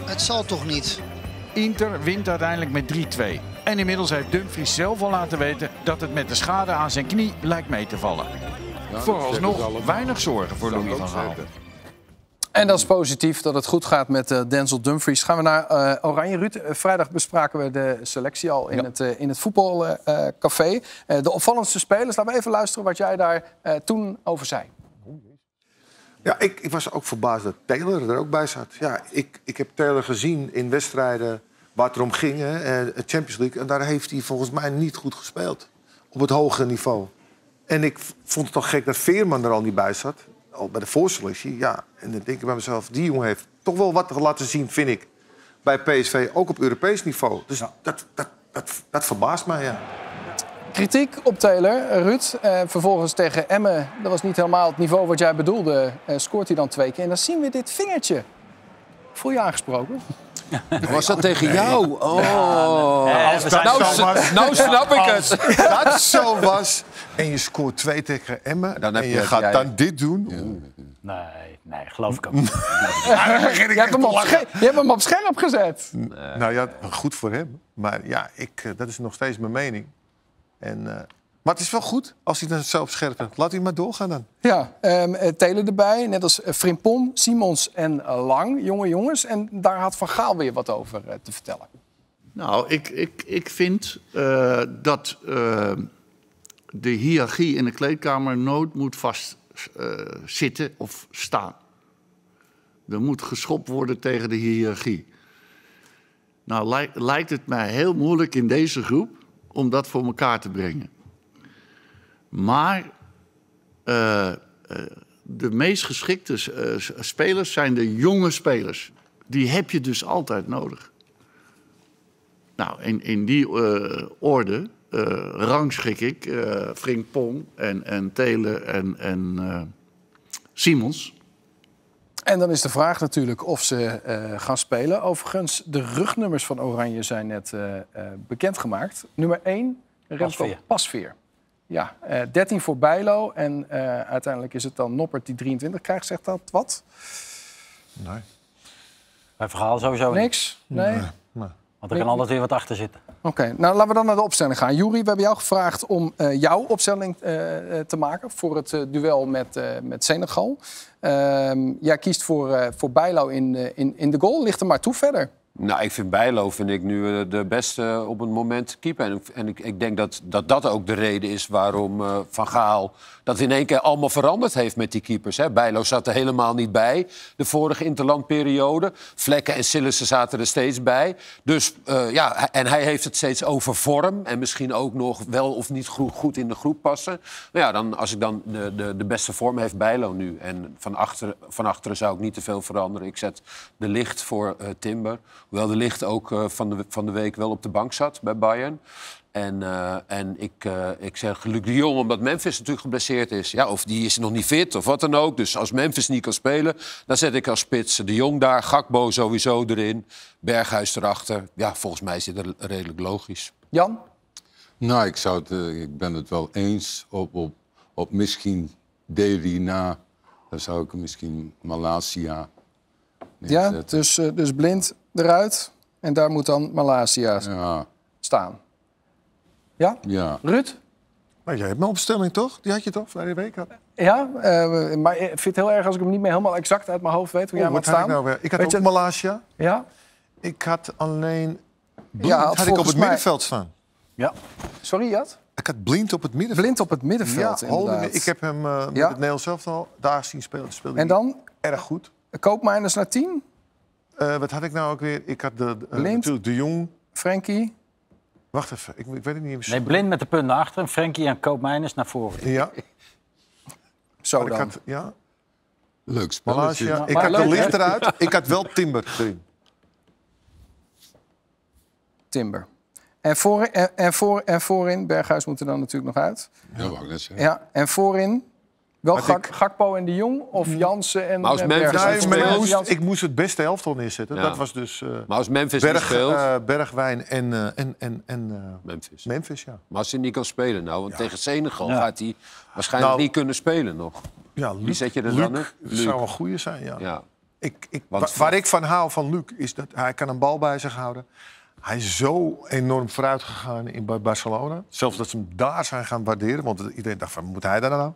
Het zal toch niet. Inter wint uiteindelijk met 3-2. En inmiddels heeft Dumfries zelf al laten weten dat het met de schade aan zijn knie lijkt mee te vallen. Vooralsnog weinig zorgen voor Louis van Gaal. En dat is positief dat het goed gaat met eh, Denzel Dumfries. Gaan we naar eh, Oranje, Ruud. Eh, vrijdag bespraken we de selectie al in het, eh, in het voetbalcafé. Eh, de opvallendste spelers. Laten we even luisteren wat jij daar eh, toen over zei. Ja, ik, ik was ook verbaasd dat Taylor er ook bij zat. Ja, ik, ik heb Taylor gezien in wedstrijden waar het erom ging, hè, eh, de Champions League. En daar heeft hij volgens mij niet goed gespeeld. Op het hogere niveau. En ik vond het toch gek dat Veerman er al niet bij zat. Al bij de voorselectie, ja. En dan denk ik bij mezelf, die jongen heeft toch wel wat laten zien, vind ik. Bij PSV, ook op Europees niveau. Dus dat, dat, dat, dat verbaast mij, ja. Kritiek op Taylor, Ruud. Eh, vervolgens tegen Emmen, dat was niet helemaal het niveau wat jij bedoelde. eh, scoort hij dan twee keer. En dan zien we dit vingertje. Voel je aangesproken? Was dat tegen jou? Oh. Ja, zijn- nou, s- nou snap ik het. Als dat zo was en je scoort twee tegen Emmen... Dan heb en je gaat jij- dan dit doen... Nee, nee, geloof ik ook niet. Je hebt, hem op sche- je hebt hem op scherp gezet. Nou ja, goed voor hem. Maar ja, ik, eh, dat is nog steeds mijn mening. En, eh, maar het is wel goed als hij dan zo op scherp heeft. Laat hij maar doorgaan dan. Ja, ehm eh, Taylor erbij. Net als Frimpong, Simons en Lang. Jonge jongens. En daar had Van Gaal weer wat over te vertellen. Nou, ik, ik, ik vind eh, dat de hiërarchie in de kleedkamer nooit moet vastzitten zitten of staan. Er moet geschopt worden tegen de hiërarchie. Nou, lijkt, het mij heel moeilijk in deze groep om dat voor elkaar te brengen. Maar eh, eh, de meest geschikte eh, spelers zijn de jonge spelers. Die heb je dus altijd nodig. Nou, in, in die eh, orde eh, rangschik ik eh Frimpong en, en Telen en, en eh, Simons. En dan is de vraag natuurlijk of ze eh, gaan spelen. Overigens, de rugnummers van Oranje zijn net eh, eh, bekendgemaakt. Nummer 1, Remco Pasveer. Pasveer. Ja, eh 13 voor Bijlo. En eh, uiteindelijk is het dan Noppert die 23 krijgt. Zegt dat wat? Nee. Bij verhaal sowieso niet. Niks? Nee? Want er kan altijd weer wat achter zitten. Oké, nou laten we dan naar de opstelling gaan. Juri, we hebben jou gevraagd om eh, jouw opstelling eh, eh, te maken voor het duel met, met Senegal. Ehm, jij kiest voor, voor Bijlo in, in, in de goal. Ligt er maar toe verder. Nou, ik vind Bijlo vind ik nu eh, de beste op het moment keeper. En, en ik, ik denk dat, dat dat ook de reden is waarom eh, Van Gaal dat in één keer allemaal veranderd heeft met die keepers. Hè. Bijlo zat er helemaal niet bij, de vorige interlandperiode. Vlekken en Sillissen zaten er steeds bij. Dus eh, ja, en hij heeft het steeds over vorm. En misschien ook nog wel of niet goed, in de groep passen. Nou ja, dan, als ik dan de, de, de beste vorm heeft Bijlo nu. En van, achter, van achteren zou ik niet te veel veranderen. Ik zet de licht voor Timber. Hoewel de licht ook eh, van, de, van de week wel op de bank zat bij Bayern. En, eh, en ik, eh, ik zeg Luc de Jong, omdat Memphis natuurlijk geblesseerd is. Ja, of die is nog niet fit of wat dan ook. Dus als Memphis niet kan spelen, dan zet ik als spits de Jong daar. Gakbo sowieso erin. Berghuis erachter. Ja, volgens mij is dit er- redelijk logisch. Jan? Nou, ik, zou het, eh, ik ben het wel eens op, op, op misschien Derina. Dan zou ik misschien Malasia Ja, dus, dus blind eruit. En daar moet dan Malasia Ja, staan. Ja? ja. Ruud? Maar jij hebt mijn opstelling toch? Die had je toch verleden week? Had... Ja, eh, maar ik vind het heel erg als ik hem niet meer helemaal exact uit mijn hoofd weet hoe jij Oh, moet staan. ik nou weer? Ik had Weet ook je- Malasia. Ja? Ik had alleen... Blind Ja, had ik op het mij- middenveld staan. Ja. Sorry, Jat? Ik had Blind op het middenveld. Blind op het middenveld, ja, inderdaad. ik heb hem eh, met Ja. het Nederlands zelf al daar zien spelen. Speelde En dan? Erg goed. Koopmijners naar 10? Eh, wat had ik nou ook weer? Ik had de, de, eh, natuurlijk de Jong. Frenkie? Wacht even, ik, ik weet het niet meer. Nee, blind met de punt naar achteren. Frenkie en Koopmeiners naar voren. Ja. Zo Maar ik dan. had, ja, Leuk spelletje. Ik Maar had de leuk, licht hè? eruit. Ik had wel Timber erin. Timber. En, voor, en, en, voor, en voorin, Berghuis moet er dan natuurlijk nog uit. Ja, wou ik net zeggen. Ja, en voorin, wel Had Gak, ik- Gakpo en de Jong of Jansen en Maar als en Memphis Nee, maar ik, speelt- moest, ik moest het beste elftal neerzetten. Ja. Dat was dus eh, Maar als Memphis niet speelt... eh, Bergwijn en, eh, en, en, en eh, Memphis. Memphis. Ja, Maar als hij niet kan spelen nou, want tegen Senegal Ja. gaat hij waarschijnlijk Nou, niet kunnen spelen nog. ja Luc, zet je er Luc dan in? Luc. zou een goede zijn, ja. Ja. Ik, ik, Want- wa- waar ik van hou van Luc is dat hij kan een bal bij zich houden. Hij is zo enorm vooruit gegaan in Barcelona. Zelfs dat ze hem daar zijn gaan waarderen. Want iedereen dacht van, moet hij daar nou?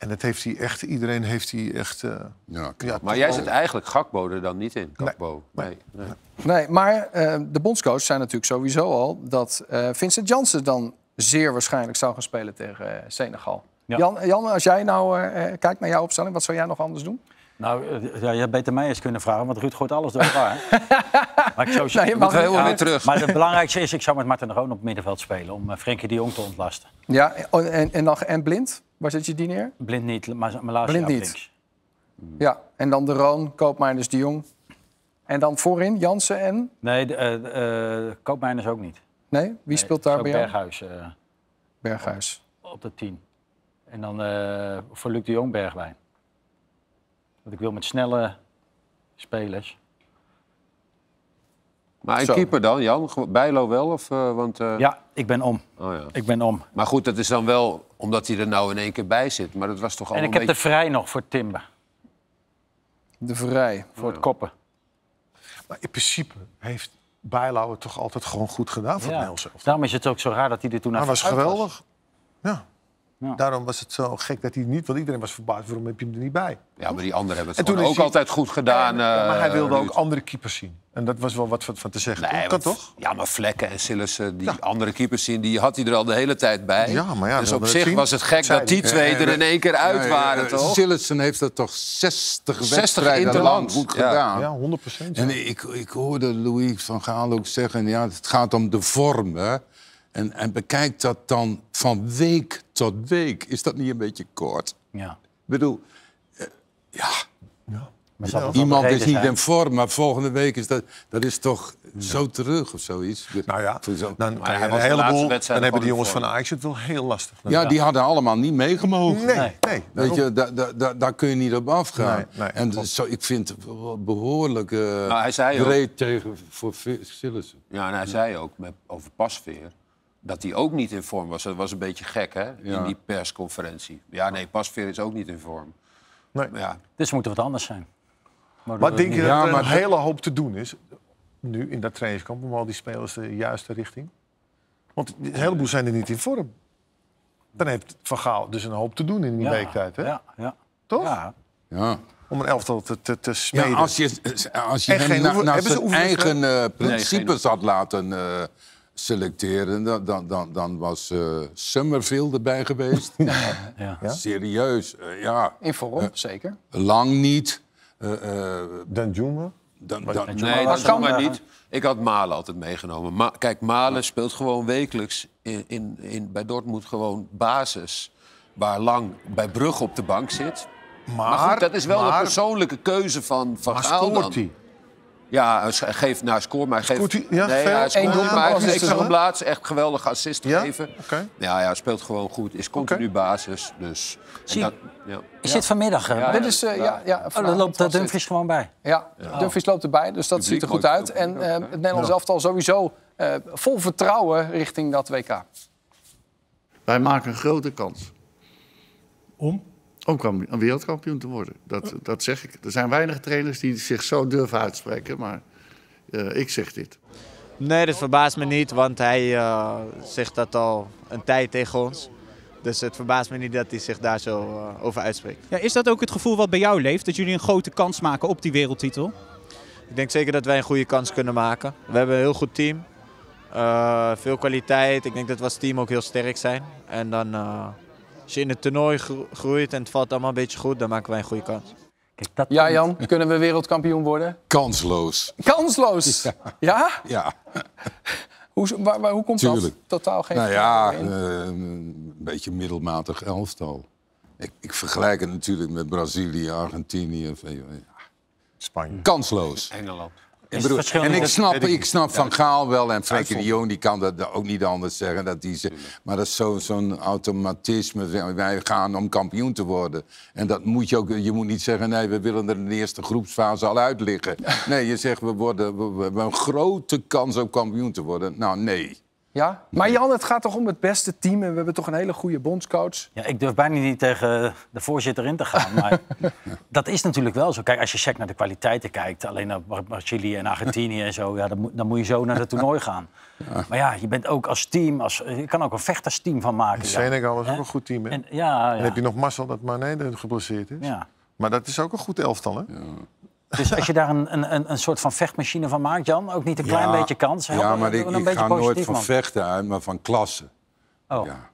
En dat heeft hij echt, iedereen heeft hij echt... eh, Ja, ja, Maar jij zit eigenlijk Gakbo er dan niet in, Gakbo. Nee. nee. Nee, maar eh, de bondscoach zei natuurlijk sowieso al dat eh, Vincent Jansen dan zeer waarschijnlijk zou gaan spelen tegen Senegal. Ja. Jan, Jan, als jij nou kijkt naar jouw opstelling, wat zou jij nog anders doen? Nou, ja, je had beter mij eens kunnen vragen, want Ruud gooit alles door elkaar. maar ik zou, Nee, je mag weer terug. Maar het belangrijkste is, ik zou met Martin de Roon op het middenveld spelen... om Frenkie de Jong te ontlasten. Ja, en, en, dan, en Blind? Waar zet je die neer? Blind niet, maar Malasia Blind op niet. links. Ja, en dan de Roon, Koopmeiners, de Jong. En dan voorin Jansen en... Nee, de, eh, eh, Koopmeiners ook niet. Nee, wie Nee, speelt daar bij jou? Berghuis eh, Berghuis. op de 10. En dan voor Luc de Jong Bergwijn. Want ik wil met snelle spelers. Maar een Zo. keeper dan, Jan? Bijlo wel? Of, eh, want, eh, Ja, ik ben om. Oh, ja. Ik ben om. Maar goed, dat is dan wel omdat hij er nou in één keer bij zit. Maar dat was toch al En ik heb de vrij nog voor Timber. De Vrij. Voor het koppen. maar in principe heeft Bijlau het toch altijd gewoon goed gedaan voor het Ja. Elftal. Daarom is het ook zo raar dat hij er toen Hij was uit geweldig. Ja. Ja. Daarom was het zo gek dat hij niet... Want iedereen was verbaasd, waarom heb je hem er niet bij? Ja, maar die anderen hebben En het toen ook hij- altijd goed gedaan. Ja, maar hij eh, wilde ook andere keepers zien. En dat was wel wat van, van te zeggen. Nee, kan want- toch? Ja, maar Vlekken en Sillissen, die andere keepers zien, die had hij er al de hele tijd bij. Ja, maar ja, dus op zich was het gek dat die twee Ja, er in één keer uit Ja, waren, eh, toch? Sillissen heeft dat toch 60, 60 wedstrijden lang goed Ja. gedaan. Ja, 100 procent. En ik, ik hoorde Louis van Gaal ook zeggen, ja, het gaat om de vorm. Hè? En, en bekijk dat dan van week tot week. Is dat niet een beetje kort? Ja. Ik bedoel, eh, ja, Maar zal dat wel iemand de is niet zijn? in vorm, maar volgende week is dat, dat is toch zo terug of zoiets. Nou ja, dan, hij kan je was een de laatste heleboel, dan wedstrijd hebben die gewoon jongens van Ajax het wel heel lastig. ja, die hadden allemaal niet meegemogen. Nee, Nee. nee. Weet je, daar da, da, daar kun je niet op afgaan. Nee, nee, en klopt. zo, ik vind het behoorlijk eh Nou, hij zei ook- tegen voor Sillissen. Ja, en hij zei ook met, over Pasveer dat hij ook niet in vorm was. Dat was een beetje gek, hè, Ja. in die persconferentie. Ja, nee, Pasveer is ook niet in vorm. Nee. Ja, Dus moet er wat anders zijn. Maar denk je Ja, dat er maar een hele hoop te doen is nu in dat trainingskamp om al die spelers de juiste richting? Want een heleboel zijn er niet in vorm. Dan heeft Van Gaal dus een hoop te doen in die Ja, weektijd, hè? Ja, ja. Toch? Ja. Ja. om een elftal te, te, te smeden. Ja, als je, als je En hem na- naar zijn eigen eh, Nee, principes had laten eh, selecteren... Dan, dan, dan, dan was eh Summerfield erbij geweest. Ja. Serieus, eh, ja. In vorm, zeker. Lang niet. Eh, eh, Dan Juma. dan, dan, Nee, dat kan- maar niet. Ik had Malen altijd meegenomen. Ma kijk, Malen speelt gewoon wekelijks in, in, in, bij Dortmund gewoon basis. Waar Lang bij Brugge op de bank zit. Maar, goed, dat is wel maar- een persoonlijke keuze van Van Maar Gaal dan. scoort hij? Ja, hij geeft naar score, maar hij geeft... Ja, nee, veel? hij scoort, maar hij heeft geplaatst. Echt geweldige assist Ja? gegeven. Oké. Ja, ja, hij speelt gewoon goed. Is continu basis. Dus, en Zie- dat, ja. Is dit vanmiddag? hè? Ja, Dit is, eh, ja, ja, Oh, dan loopt dit. Dumfries gewoon bij. Ja, Dumfries loopt erbij, dus dat Publiek ziet er goed uit. En eh, ook, het Nederlands elftal sowieso eh, vol vertrouwen richting dat WK. Wij maken een grote kans Om? Om een wereldkampioen te worden. Dat, dat zeg ik. Er zijn weinig trainers die zich zo durven uitspreken, maar eh, ik zeg dit. Nee, dat verbaast me niet, want hij eh, zegt dat al een tijd tegen ons. Dus het verbaast me niet dat hij zich daar zo eh, over uitspreekt. Ja, is dat ook het gevoel wat bij jou leeft? Dat jullie een grote kans maken op die wereldtitel? Ik denk zeker dat wij een goede kans kunnen maken. We hebben een heel goed team. Eh, veel kwaliteit. Ik denk dat we als team ook heel sterk zijn. En dan, eh, als je in het toernooi gro- groeit en het valt allemaal een beetje goed, dan maken wij een goede kans. Kijk, dat Ja, Jan, kunnen we wereldkampioen worden? kansloos. Kansloos! Ja? Ja, Hoe, waar, waar- hoe komt Tuurlijk. dat? Totaal geen nou ja, eh, een beetje middelmatig elftal. Ik, ik vergelijk het natuurlijk met Brazilië, Argentinië. ja. Spanje. Kansloos. Engeland. Ik bedoel, en ik snap, ik snap Van Gaal wel en Frenkie de Jong die kan dat ook niet anders zeggen. Dat die ze, maar dat is zo- zo'n automatisme. Wij gaan om kampioen te worden. En dat moet je ook. Je moet niet zeggen, nee, we willen er in de eerste groepsfase al uit liggen. Nee, je zegt, we, worden, we, we hebben een grote kans om kampioen te worden. Nou, nee. Ja? Maar Jan, het gaat toch om het beste team en we hebben toch een hele goede bondscoach. Ja, ik durf bijna niet tegen de voorzitter in te gaan. Maar dat is natuurlijk wel zo. Kijk, als je check naar de kwaliteiten kijkt, alleen naar Brazilië en Argentinië en zo, ja, dan, moet, dan moet je zo naar het toernooi gaan. Maar ja, je bent ook als team, als, je kan ook een vechtersteam van maken. ja. Senegal is ook een goed team, hè? En, ja, ja. heb je nog Marcel dat Mané er geblesseerd is. ja. Maar dat is ook een goed elftal, hè? Dus als je daar een, een, een, soort van vechtmachine van maakt, Jan, ook niet een klein Ja, beetje kans. Help- Ja, maar ik, ga nooit van man. vechten uit, maar van klasse. Oh. Ja,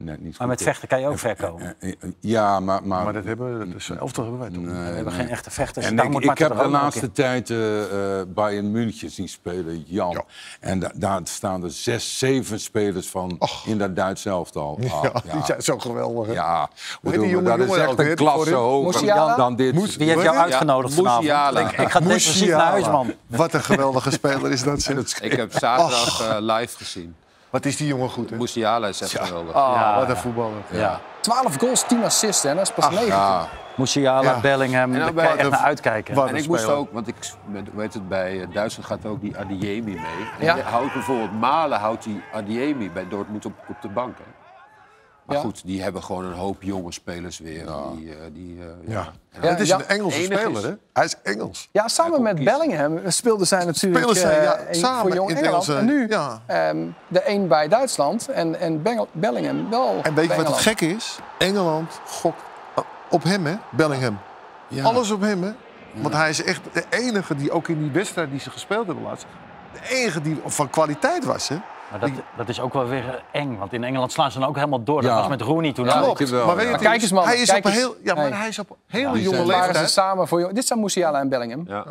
net niet Maar met vechten kan je ook ver komen. Eh, Ja, maar... maar, Maar dat hebben we, dat is een elftal hebben wij toch? Nee, We hebben nee. geen echte vechters. En ik, moet ik Marten heb de laatste tijd eh, eh, Bayern München zien spelen, Jan. Ja. En da- daar staan er zes, zeven spelers van in dat Duits elftal. Ah, Ja, die zijn zo geweldig. Ja, die bedoel, dat is echt een klasse hoger Musiala? dan dit. Moes- Wie heeft jou Ja, uitgenodigd vanavond? Ik, ik ga depressief naar huis, man. Wat een geweldige speler is dat. Ik heb zaterdag eh, live gezien. Wat is die jongen goed, hè? Musiala is echt geweldig. Ah, wat een voetballer. Ja. 12 goals, 10 assists en dat is pas 9. Ja, Musiala, Ja. Bellingham, En daar kan je bij- echt naar uitkijken. En ik moest ook, want ik met, weet het, bij eh, Duitsland gaat ook die Adiemi mee. En Ja. houdt bijvoorbeeld Malen houdt die Adiemi bij Dortmund op, op de bank. Hè. Maar Ja. goed, die hebben gewoon een hoop jonge spelers weer. Die, eh, die, eh, Ja. ja. Ja, het is ja. een Engelse speler, is- hè? Hij is Engels. Ja, samen met Bellingham speelden zij natuurlijk zij, eh, ja, een- samen voor Jong in Engeland. Engelse, en nu ja. ehm, de een bij Duitsland en, en Bengel- Bellingham wel En weet je wat het gekke is? Engeland gokt op hem, hè? Bellingham. ja. Alles op hem, hè? Want hij is echt de enige die ook in die wedstrijd die ze gespeeld hebben laatst... de enige die van kwaliteit was, hè? Maar dat, dat is ook wel weer eng, want in Engeland slaan ze dan ook helemaal door. Dat Ja. was met Rooney toen Ja, ook. klopt. Wel, maar weet ja. je, Maar kijk eens, man, hij is kijk op een eens. heel, ja, maar hij is op hele die jonge zijn- Waren ze leeftijd. samen voor Jong... Dit zijn Musiala en Bellingham. Ja.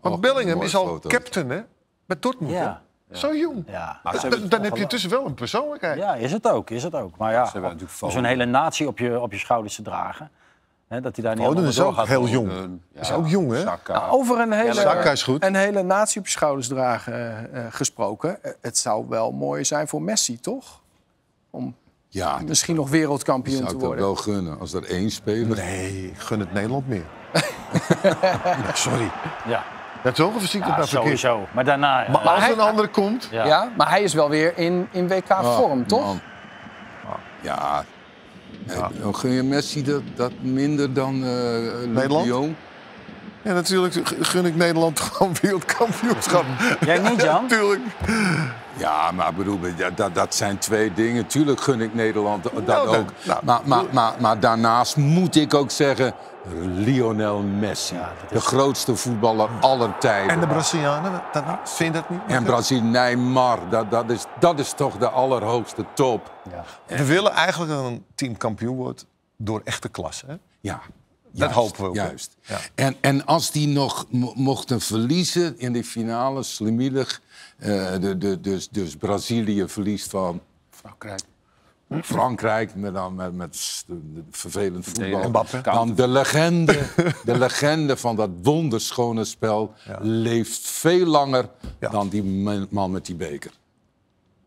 Want Och, Bellingham mooie is al foto's. captain, hè? Bij Dortmund, Ja. Zo jong. Ja. Maar ze Dan, hebben, dan heb je tussen wel een persoonlijkheid. ja, is het ook, is het ook. Maar ja, Ze hebben natuurlijk om zo'n hele natie op je, op je schouders te dragen. Hè, dat hij daar niet Foden helemaal is ook heel jong. hun, ja, Is ook jong, hè? Saka. Nou, over een hele, Saka is goed. een hele natie op je schouders dragen eh, eh, gesproken. Eh, het zou wel mooi zijn voor Messi, toch? Om Ja, misschien nog wereldkampioen zou te ik dat worden. wel gunnen. Als er één speler... Nee, ik gun het Nederland meer. Ja, sorry. Ja, Dat is ook een verziekte ja naar verkeerd. sowieso. Maar daarna... Maar ja, als hij- een andere komt... ja. Ja. maar hij is wel weer in, in WK-vorm, Ah, toch? man. Ja. Ja. Dan gun je Messi dat, dat minder dan eh Nederland? Jong? Ja, natuurlijk gun ik Nederland gewoon wereldkampioenschap. Jij niet, Jan? Natuurlijk. Ja, maar bedoel, ja, dat, dat zijn twee dingen. Tuurlijk gun ik Nederland dat Nou, ook. nou, maar, maar, maar, maar daarnaast moet ik ook zeggen... Lionel Messi. De grootste voetballer aller tijden. En de Brazilianen, dat, vind je dat niet? En Brazil, Neymar, dat, dat, is, dat is toch de allerhoogste top. We willen eigenlijk dat een team kampioen wordt door echte klasse. Hè? Ja. Dat hopen we ook. Juist. Ja. En, en als die nog mo- mochten verliezen in die finale, slimmelig... eh, de, de, dus, dus Brazilië verliest van Frankrijk. Frankrijk, met, dan, met, met vervelend voetbal. Mbappé. Dan de legende, de legende van dat wonderschone spel leeft veel langer dan die man met die beker.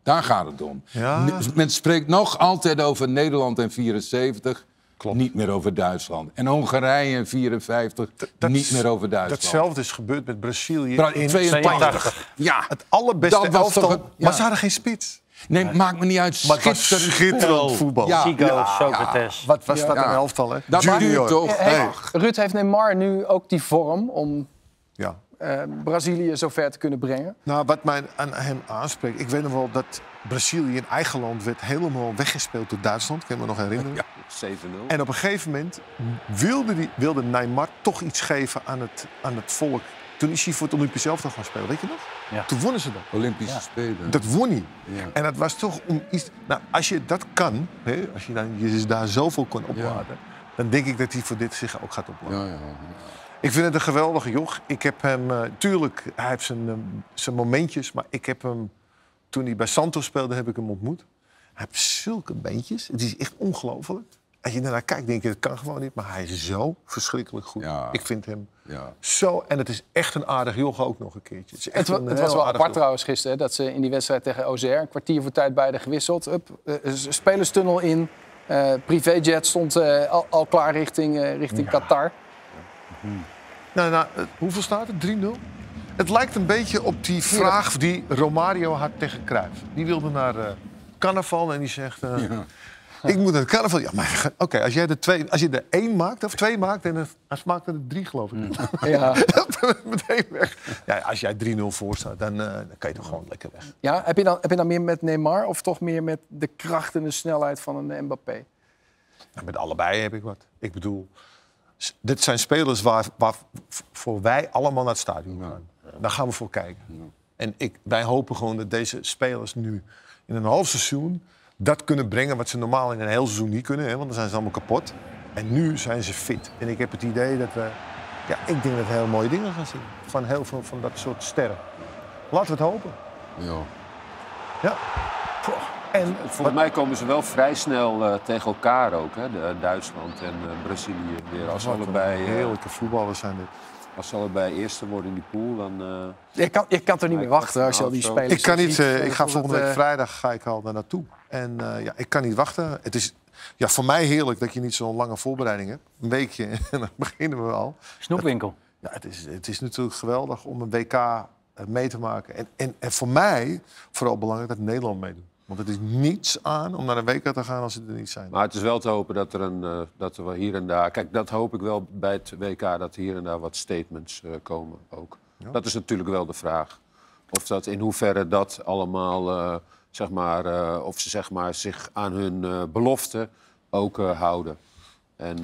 Daar gaat het om. Ja. Men spreekt nog altijd over Nederland in 74. Niet meer over Duitsland. En Hongarije in 54. niet meer over Duitsland. Datzelfde is gebeurd met Brazilië Bra- in 82. 82. Ja. Het allerbeste Dat was elftal, toch het- ja. maar ze hadden geen spits. Nee, maakt me niet uit. Maar het was Schitterend schitterend voetbal. Ja. Zico, Ja. Socrates. Wat was dat een elftal, hè? Dat Junior. toch? Hey, Hey. Ruud, heeft Neymar nu ook die vorm om Ja. Eh, Brazilië zover te kunnen brengen? Nou, wat mij aan hem aanspreekt... Ik weet nog wel dat Brazilië in eigen land werd helemaal weggespeeld door Duitsland. Ik kan me nog herinneren. Ja, 7-0. En op een gegeven moment wilde, die, wilde Neymar toch iets geven aan het, aan het volk. Toen is hij voor het Olympisch elftal gaan spelen, weet je nog? Ja. Toen wonnen ze dat. Olympische Spelen. Dat won hij. Ja. En dat was toch om iets... Nou, als je dat kan, hè, als je dan, je daar zoveel kon opladen... dan denk ik dat hij voor dit zich ook gaat opladen. Ja, ja. Ik vind het een geweldige joch. Ik heb hem... eh, tuurlijk, hij heeft zijn, eh, zijn momentjes... maar ik heb hem... Toen hij bij Santos speelde, heb ik hem ontmoet. Hij heeft zulke beentjes. Het is echt ongelooflijk. Als je daarnaar kijkt, denk je, dat kan gewoon niet. Maar hij is zo verschrikkelijk goed. Ja. Ik vind hem Ja. zo... En het is echt een aardig joch ook nog een keertje. Het, is echt Het, een was wel apart joch. trouwens gisteren dat ze in die wedstrijd tegen OZR een kwartier voor tijd beide gewisseld. Up, eh, s- spelerstunnel in. eh privéjet stond eh, al, al klaar richting, eh, richting Qatar. Nou, nou, eh, hoeveel staat het? 3-0? Het lijkt een beetje op die vraag die Romario had tegen Cruijff. Die wilde naar eh carnaval en die zegt... eh, Ik moet naar het carnaval. Ja, maar oké, als jij er twee, als je er één maakt of twee maakt... en het, hij maakte er drie, geloof ik. Ja. Meteen weg. Ja, als jij 3-0 voor staat, dan, dan kan je toch gewoon lekker weg. Ja, heb, je dan, heb je dan meer met Neymar of toch meer met de kracht en de snelheid van een Mbappé? Nou, met allebei heb ik wat. Ik bedoel, dit zijn spelers waar, waar voor wij allemaal naar het stadion gaan. Daar gaan we voor kijken. En ik, wij hopen gewoon dat deze spelers nu in een half seizoen dat kunnen brengen wat ze normaal in een heel seizoen niet kunnen. Hè, want dan zijn ze allemaal kapot. En nu zijn ze fit. En ik heb het idee dat we... Ja, ik denk dat we heel mooie dingen gaan zien. Van heel veel van dat soort sterren. Laten we het hopen. Ja. Ja. En Volgens mij komen ze wel vrij snel eh, tegen elkaar ook, hè? De, Duitsland en eh, Brazilië weer. Als ze Wat allebei, eh, heerlijke voetballers zijn dit. als ze allebei eerste worden in die pool, dan... eh, Je kan, je kan toch niet meer wachten als je al die spelers Ik kan niet. eh, eh, ik ga volgende week eh, vrijdag ga ik al daar naartoe. En eh, ja, ik kan niet wachten. Het is ja, voor mij heerlijk dat je niet zo'n lange voorbereiding hebt. Een weekje en dan beginnen we al. Snoepwinkel. Ja, het, is, het is natuurlijk geweldig om een WK eh, mee te maken. En, en, en voor mij vooral belangrijk dat Nederland meedoet. Want het is niets aan om naar een WK te gaan als ze er niet zijn. Maar het is wel te hopen dat er, een, eh, dat er wel hier en daar... Kijk, dat hoop ik wel bij het WK, dat hier en daar wat statements eh, komen ook. Dat is natuurlijk wel de vraag. Of dat in hoeverre dat allemaal, eh, zeg maar... of ze zeg maar, zich aan hun beloften ook houden. En,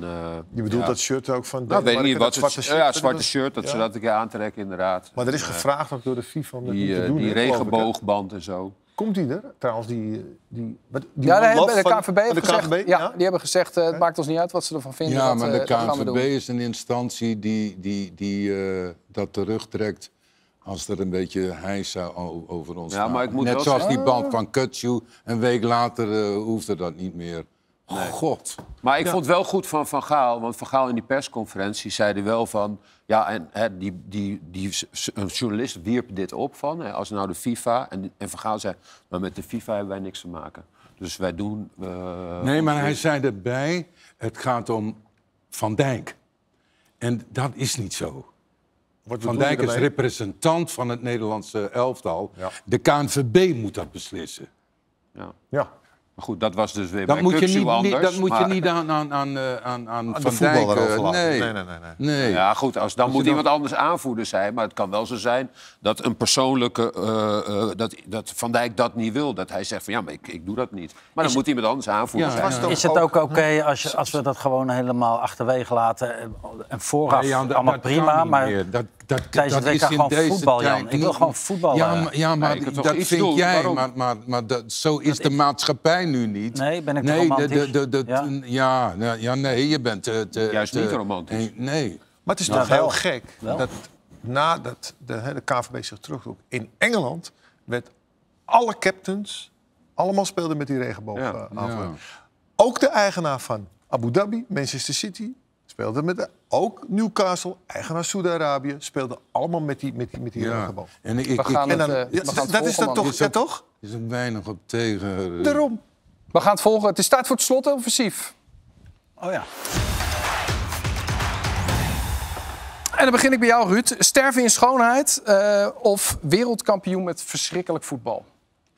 Je bedoelt ja. dat shirt ook van Nou, weet ik niet, wat dat zwarte shirt, ja, dat zwarte shirt, dat ze ja. dat een keer aantrekken inderdaad. Maar er is gevraagd ook door de FIFA om dat die, te doen. die ik, regenboogband en zo. Komt die er? Trouwens, die... die, wat- die Ja, man de, van- KVB van heeft de gezegd, KNVB, ja, die hebben gezegd, eh, het maakt ons niet uit wat ze ervan vinden. Ja, dat, maar eh, de KNVB doen. is een instantie die, die, die eh, dat terugtrekt als er een beetje heisa over ons Ja, maar ik moet Net zoals die band van Kutsu. Een week later eh, hoefde dat niet meer. God. Maar ik vond het wel goed van Van Gaal, want Van Gaal in die persconferentie zei er wel van... Ja, en hè, die, die, die, een journalist wierp dit op van, hè, als nou de FIFA... En, en Van Gaal zei, maar met de FIFA hebben wij niks te maken. Dus wij doen... eh, Nee, maar hij zei erbij, het gaat om Van Dijk. En dat is niet zo. Wat Van Dijk is representant van het Nederlandse elftal. De KNVB moet dat beslissen. Ja. Ja. Maar goed, dat was dus weer Dat bij moet je niet, anders. niet- dat moet je niet aan, aan, aan, eh, aan, aan de Van voetballer Dijk, eh. Nee. Nee, nee, nee, nee. Ja, goed, als, dan moet dan- iemand anders aanvoerder zijn. Maar het kan wel zo zijn dat een persoonlijke... eh, eh, dat, dat Van Dijk dat niet wil. Dat hij zegt van ja, maar ik, ik doe dat niet. Maar dan moet iemand anders aanvoerder Ja, zijn. Is het ook oké als, je- als we dat gewoon helemaal achterwege laten en- vooraf allemaal prima, maar meer. Dat, dat, tijdens het dat WK is in gewoon deze voetbal, Jan. Ik wil gewoon voetballen. Ja, maar, ja, maar Nee, dat vind doen? jij. Waarom? Maar, maar, maar dat, zo is de maatschappij nu niet. Nee, ben ik nee, de, romantisch? de, de, de- ja? Ja, ja, nee, je bent te... te Juist te- niet romantisch. Nee, nee. Maar het is Nou, toch wel. heel gek Wel. dat nadat de, hè, de KVB zich terugtrok... in Engeland werd alle captains allemaal speelden met die regenboog. Ja. eh, aanvulling. Ook de eigenaar van Abu Dhabi, Manchester City, speelde met de, ook Newcastle, eigenaar Saudi-Arabië, speelden allemaal met die, met die, met die Ja. regenboog. En ik, We ik, gaan En het, dan, eh, ja, we gaan het dat is man. toch? Ja, toch? is er weinig op tegen. eh, Daarom. We gaan het volgen. Het is tijd voor het slotoffensief. Oh ja. En dan begin ik bij jou, Ruud. Sterven in schoonheid eh, of wereldkampioen met verschrikkelijk voetbal?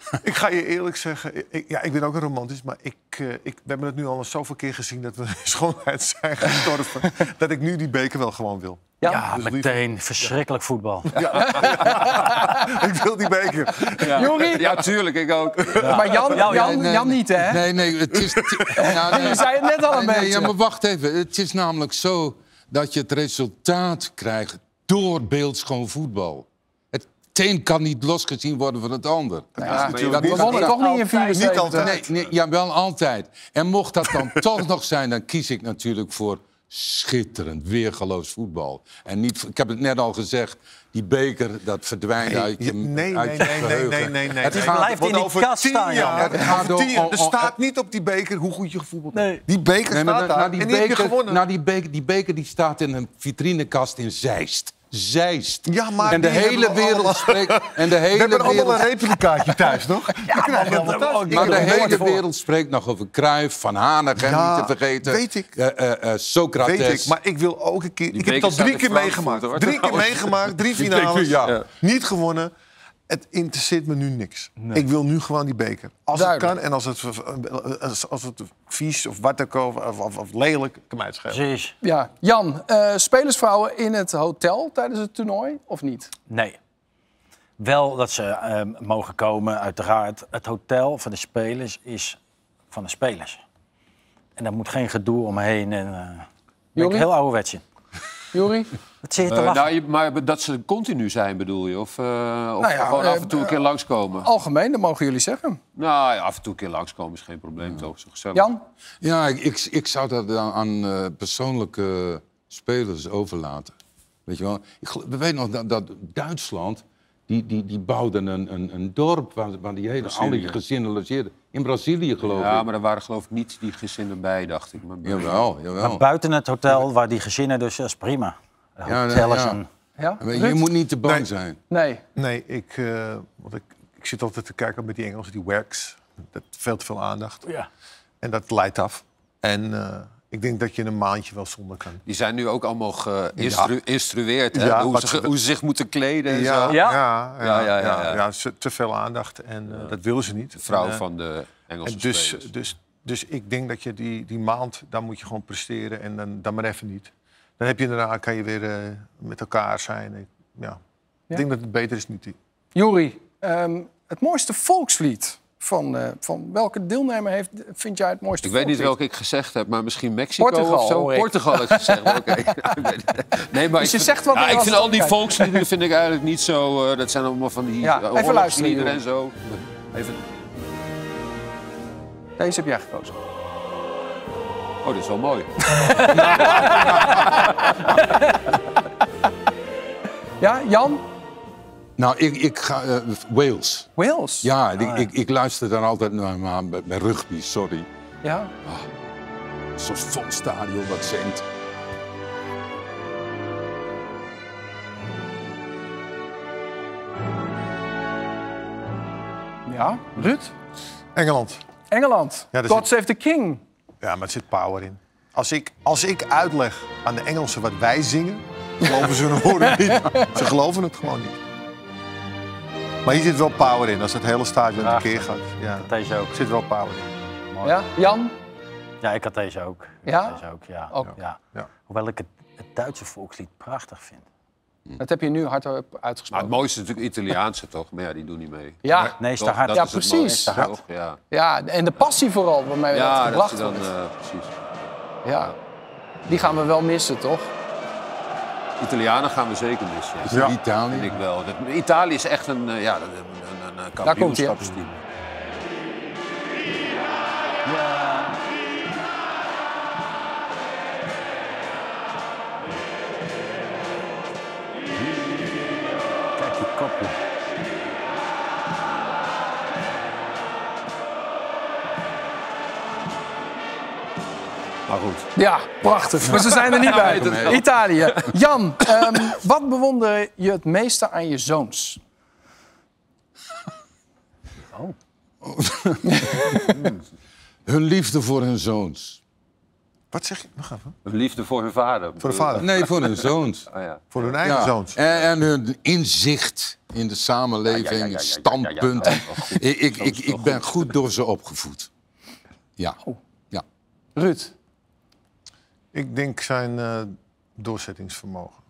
Ik ga je eerlijk zeggen, ik, ja, ik ben ook een romantisch, maar ik, eh, ik, we hebben het nu al zoveel keer gezien dat we schoonheid zijn gestorven, dat ik nu die beker wel gewoon wil. Ja, dus meteen. Verschrikkelijk voetbal. ik wil die beker. Ja. Jori? Ja, tuurlijk, ik ook. Maar Jan, Ja, Jan, nee, Jan nee. niet, hè? Nee, nee, het is... ja, Je zei het net al een Nee, nee, beetje. Ja, maar wacht even. Het is namelijk zo dat je het resultaat krijgt door beeldschoon voetbal. Het een kan niet losgezien worden van het ander. Ja, we wonnen altijd. toch niet in 74? Niet altijd. Nee, nee, ja, wel altijd. En mocht dat dan toch nog zijn, dan kies ik natuurlijk voor schitterend, weergeloos voetbal. En niet, ik heb het net al gezegd, die beker, dat verdwijnt Nee, uit je, nee, uit nee, je nee, nee, nee, nee. Het nee. gaat- blijft in die over kast staan, Jan. Het gaat over tien om- jaar, er staat niet op die beker hoe goed je gevoetbald hebt. Die beker staat daar na die en die heb je beker, gewonnen. na die, beker, die beker die staat in een vitrinekast in Zeist. Zeist. Ja, maar en de hele we wereld allemaal- spreekt. En de we hele hebben allemaal een replicaatje thuis, toch? Ja, thuis. Maar heb de hele voor. wereld spreekt nog over Cruijff, Van Hanegem, Ja, niet te vergeten. weet ik. Eh, eh, eh, Socrates. Weet ik, maar ik wil ook een keer... Ik heb het al drie keer meegemaakt. hoor. Drie keer meegemaakt, drie finales. beker, ja. Ja. Niet gewonnen. Het interesseert me nu niks. Ik wil nu gewoon die beker. Als Duidelijk. het kan en als het, als, als het vies of wat ook of, of, lelijk, kan mij het schelen. Precies. Ja. Jan, eh, spelersvrouwen in het hotel tijdens het toernooi of niet? Nee. Wel dat ze eh, mogen komen, uiteraard. Het hotel van de spelers is van de spelers. En daar moet geen gedoe omheen. En, eh ben ik heel ouderwets Jori? Wat zit je te Eh, nou, maar dat ze continu zijn, bedoel je? Of, eh, of Nou ja, gewoon eh, af en toe een keer langskomen? Algemeen, dat mogen jullie zeggen. Nou ja, af en toe een keer langskomen is geen probleem, toch? Zo gezellig. Jan? Ja, ik, ik, ik zou dat aan, aan eh, persoonlijke spelers overlaten. Weet je wel? Ik, we weten nog dat, dat Duitsland... Die, die, die bouwden een, een, een dorp waar, waar die hele, al die gezinnen logeerden. In Brazilië, geloof Ja, ik. maar er waren geloof ik niet die gezinnen bij, dacht ik. Maar Jawel, jawel. Maar buiten het hotel, waar die gezinnen dus, is prima. Het Ja, hotel nee, is ja. een... Ja? Je Ruud? moet niet te bang Nee. zijn. Nee. Nee, ik, eh, want ik, ik zit altijd te kijken met die Engelsen, die wax. Dat veel te veel aandacht. Ja. En dat leidt af. En eh, ik denk dat je een maandje wel zonder kan. Die zijn nu ook allemaal geïnstrueerd, hè? Ja, hoe, ze, hoe ze zich moeten kleden en Ja, zo. ja, Ja? ja, Ja, ja, ja, ja, ja. ze- te veel aandacht en eh, dat willen ze niet. De vrouw En, eh, van de Engelse en dus, spelers. dus, dus ik denk dat je die, die maand, daar moet je gewoon presteren en dan, dan maar even niet. Dan heb je daarna, kan je weer eh, met elkaar zijn. Ik, ja. Ja? ik denk dat het beter is niet. Jori, ehm, het mooiste volkslied van, eh, van welke deelnemer heeft, vind jij het mooiste Ik weet niet welke ik gezegd heb, maar misschien Mexico Portugal, of zo. Portugal heb ik gezegd. maar het. nee, maar Dus je ik, zegt wat ja, ik vind al die volksliederen vind ik eigenlijk niet zo. eh, dat zijn allemaal van die Ja, luisteren, en zo. Even, Deze heb jij gekozen. oh, dit is wel mooi. Ja, Jan? Nou, ik, ik ga... eh, Wales. Wales? Ja, Ah, ik, ja. ik, ik luister dan altijd naar, bij rugby, sorry. Ja? Zo'n vol stadion dat zingt. Ja? Ruud? Engeland. Engeland. Ja, God zit- Save the King. Ja, maar er zit power in. Als ik, als ik uitleg aan de Engelsen wat wij zingen, geloven ze hun woorden niet. Ze geloven het gewoon niet. Maar hier zit wel power in, als het hele stadion Graag. tekeer gaat. Ja, Deze ook. er zit wel power in. mooi. Ja, Jan? Ja, ik had deze ook. Ik Ja? had Deze ook, ja. Ook. ja. Ja. Hoewel ik het, het Duitse volkslied prachtig vind. Dat heb je nu hardop Maar uitgesproken. het mooiste is natuurlijk Italiaanse, toch? Maar ja, die doen niet mee. Ja. Nee, is te Toch? hard. Ja, precies. Hard. Ja, Ja, en de passie vooral waarmee dat ja dat gebracht is dan... wordt. eh, precies. Ja, die gaan we wel missen, toch? Italianen gaan we zeker missen. Is Ja. het Italië? Vind ik wel. Dat- Italië is echt een, eh, ja, een, een, een, een kampioenschapsteam. Kijk die kopje. Maar goed. Ja, prachtig. Maar ze zijn er niet bij. Italië. Jan, ehm, wat bewonder je het meeste aan je zoons? Hun liefde voor hun zoons. Wat zeg je? Nog even. Liefde voor hun vader. Voor de vader. Nee, voor hun zoons. Ah, ja. Voor hun eigen Ja, zoons. En, en hun inzicht in de samenleving, Ja, standpunten. Oh. Ik, ben goed door ze opgevoed. Ja. ja. Ruud? Ik denk zijn eh, doorzettingsvermogen.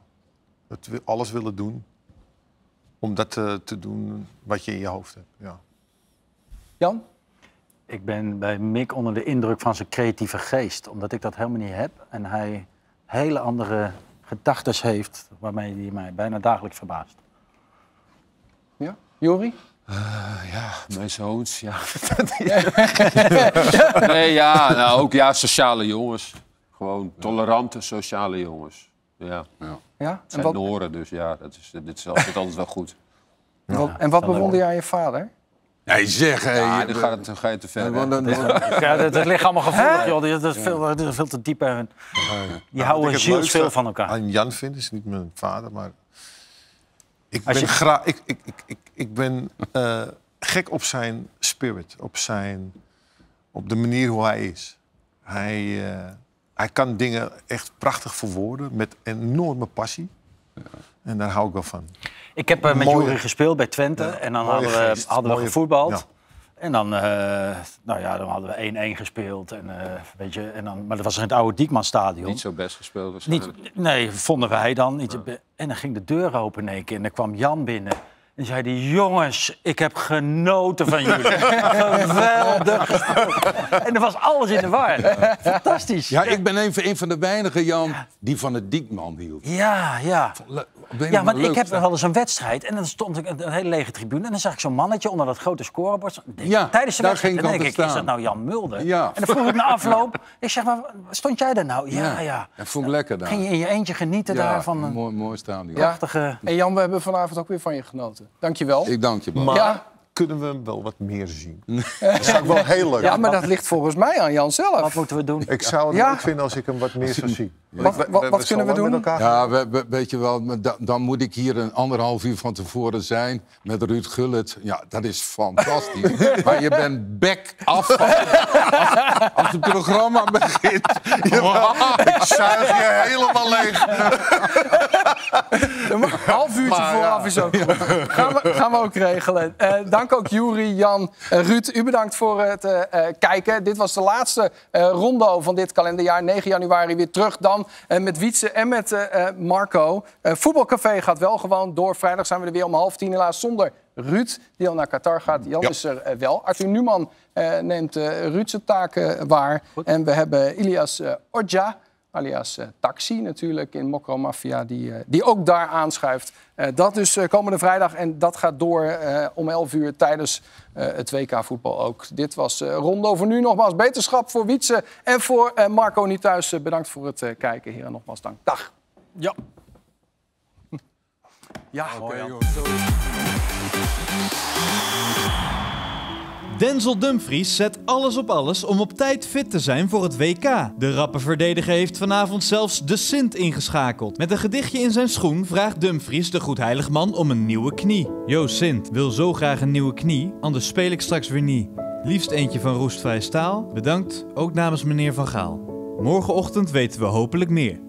Het alles willen doen om dat eh, te doen wat je in je hoofd hebt. Ja. Jan? Ik ben bij Mick onder de indruk van zijn creatieve geest. Omdat ik dat helemaal niet heb. En hij hele andere gedachten heeft waarmee hij mij bijna dagelijks verbaast. Ja? Jori? ja, mijn zoons, ja. nee, ja, nou, ook ja, sociale jongens. Gewoon tolerante sociale jongens. Ja. Ja? Het En wat, Noren, dus ja, dat is, dit is altijd, altijd wel goed. en wat, en wat bewonder je aan je vader? Nee, zeg. hé, Ja, je- dan, gaat het, dan ga je te ver. dan- Ja, dat, dat ligt allemaal gevoelig, joh. Dat is veel, dat is veel te diep. Die houden ik het zielsveel leukste van elkaar. Aan Jan vind is niet mijn vader, maar ik Als ben, je- gra- ik, ik, ik, ik, ik ben eh, gek op zijn spirit, op, zijn, op de manier hoe hij is. Hij, eh, hij kan dingen echt prachtig verwoorden met enorme passie. En daar hou ik wel van. Ik heb eh, met Jury gespeeld bij Twente. en dan hadden we, geest, hadden we mooie- gevoetbald. ja. En dan, eh, nou ja, dan hadden we 1-1 gespeeld. En, eh, weet je, en dan, maar dat was in het oude Diekmanstadion. Niet zo best gespeeld Niet, nee, vonden wij dan. Niet, En dan ging de deur open in één keer. En dan kwam Jan binnen. En zei hij, jongens, ik heb genoten van jullie. Geweldig. En er was alles in de war. Fantastisch. Ja, ik ben een, van- een van de weinigen, Jan, die van het Diekman hield. Ja, ja. Ja, want andere ik heb leuk- wel eens een wedstrijd en dan stond ik een, een hele lege tribune en dan zag ik zo'n mannetje onder dat grote scorebord. Ja, tijdens de daar wedstrijd. ging En ik dan denk ik, is dat staan. nou Jan Mulder? Ja. En dan vroeg ik na afloop, ik zeg maar, stond jij daar nou? Ja, ja. Dat vond ik lekker daar. Ging je in je eentje genieten ja, daar van een mooi, mooi stadion. prachtige... En Jan, we hebben vanavond ook weer van je genoten. Dankjewel. Ik dank je, man. Maar Ja. Kunnen we hem wel wat meer zien? Dat zou ik wel heel leuk Ja, maar dat ligt volgens mij aan Jan zelf. Wat moeten we doen? Ik zou het Ja. leuk vinden als ik hem wat meer zou zien. Wat- wat- wat kunnen we doen? met elkaar Ja, we, we- weet je wel, dan moet ik hier een anderhalf uur van tevoren zijn met Ruud Gullit. Ja, dat is fantastisch. maar je bent back af als, als het programma begint. Ik zuig je helemaal leeg. Een half uurtje Maar, vooraf ja. is ook goed. Gaan we, gaan we ook regelen. Eh, dank ook Juri, Jan, Ruud. U bedankt voor het eh, eh, kijken. Dit was de laatste eh, rondo van dit kalenderjaar. 9 januari weer terug dan eh, met Wietse en met Marco. Voetbalcafé gaat wel gewoon door. Vrijdag zijn we er weer om half tien helaas zonder Ruud, die al naar Qatar gaat. Jan Ja. is er wel. Arthur Numan neemt Ruud zijn taken waar. En we hebben Ilias Odja alias eh, Taxi natuurlijk in Mokro Mafia, die, eh, die ook daar aanschuift. Eh, dat dus eh, komende vrijdag en dat gaat door eh, om 11 uur tijdens eh, het WK voetbal ook. Dit was eh Rondo voor nu. Nogmaals beterschap voor Wietse en voor eh, Marco niet thuis. Bedankt voor het eh, kijken, heren. Nogmaals dank. Dag. Ja. Ja, Denzel Dumfries zet alles op alles om op tijd fit te zijn voor het WK. De rappe verdediger heeft vanavond zelfs de Sint ingeschakeld. Met een gedichtje in zijn schoen vraagt Dumfries de goedheiligman om een nieuwe knie. Yo Sint, wil zo graag een nieuwe knie, anders speel ik straks weer niet. Liefst eentje van roestvrij staal. Bedankt, ook namens meneer Van Gaal. Morgenochtend weten we hopelijk meer.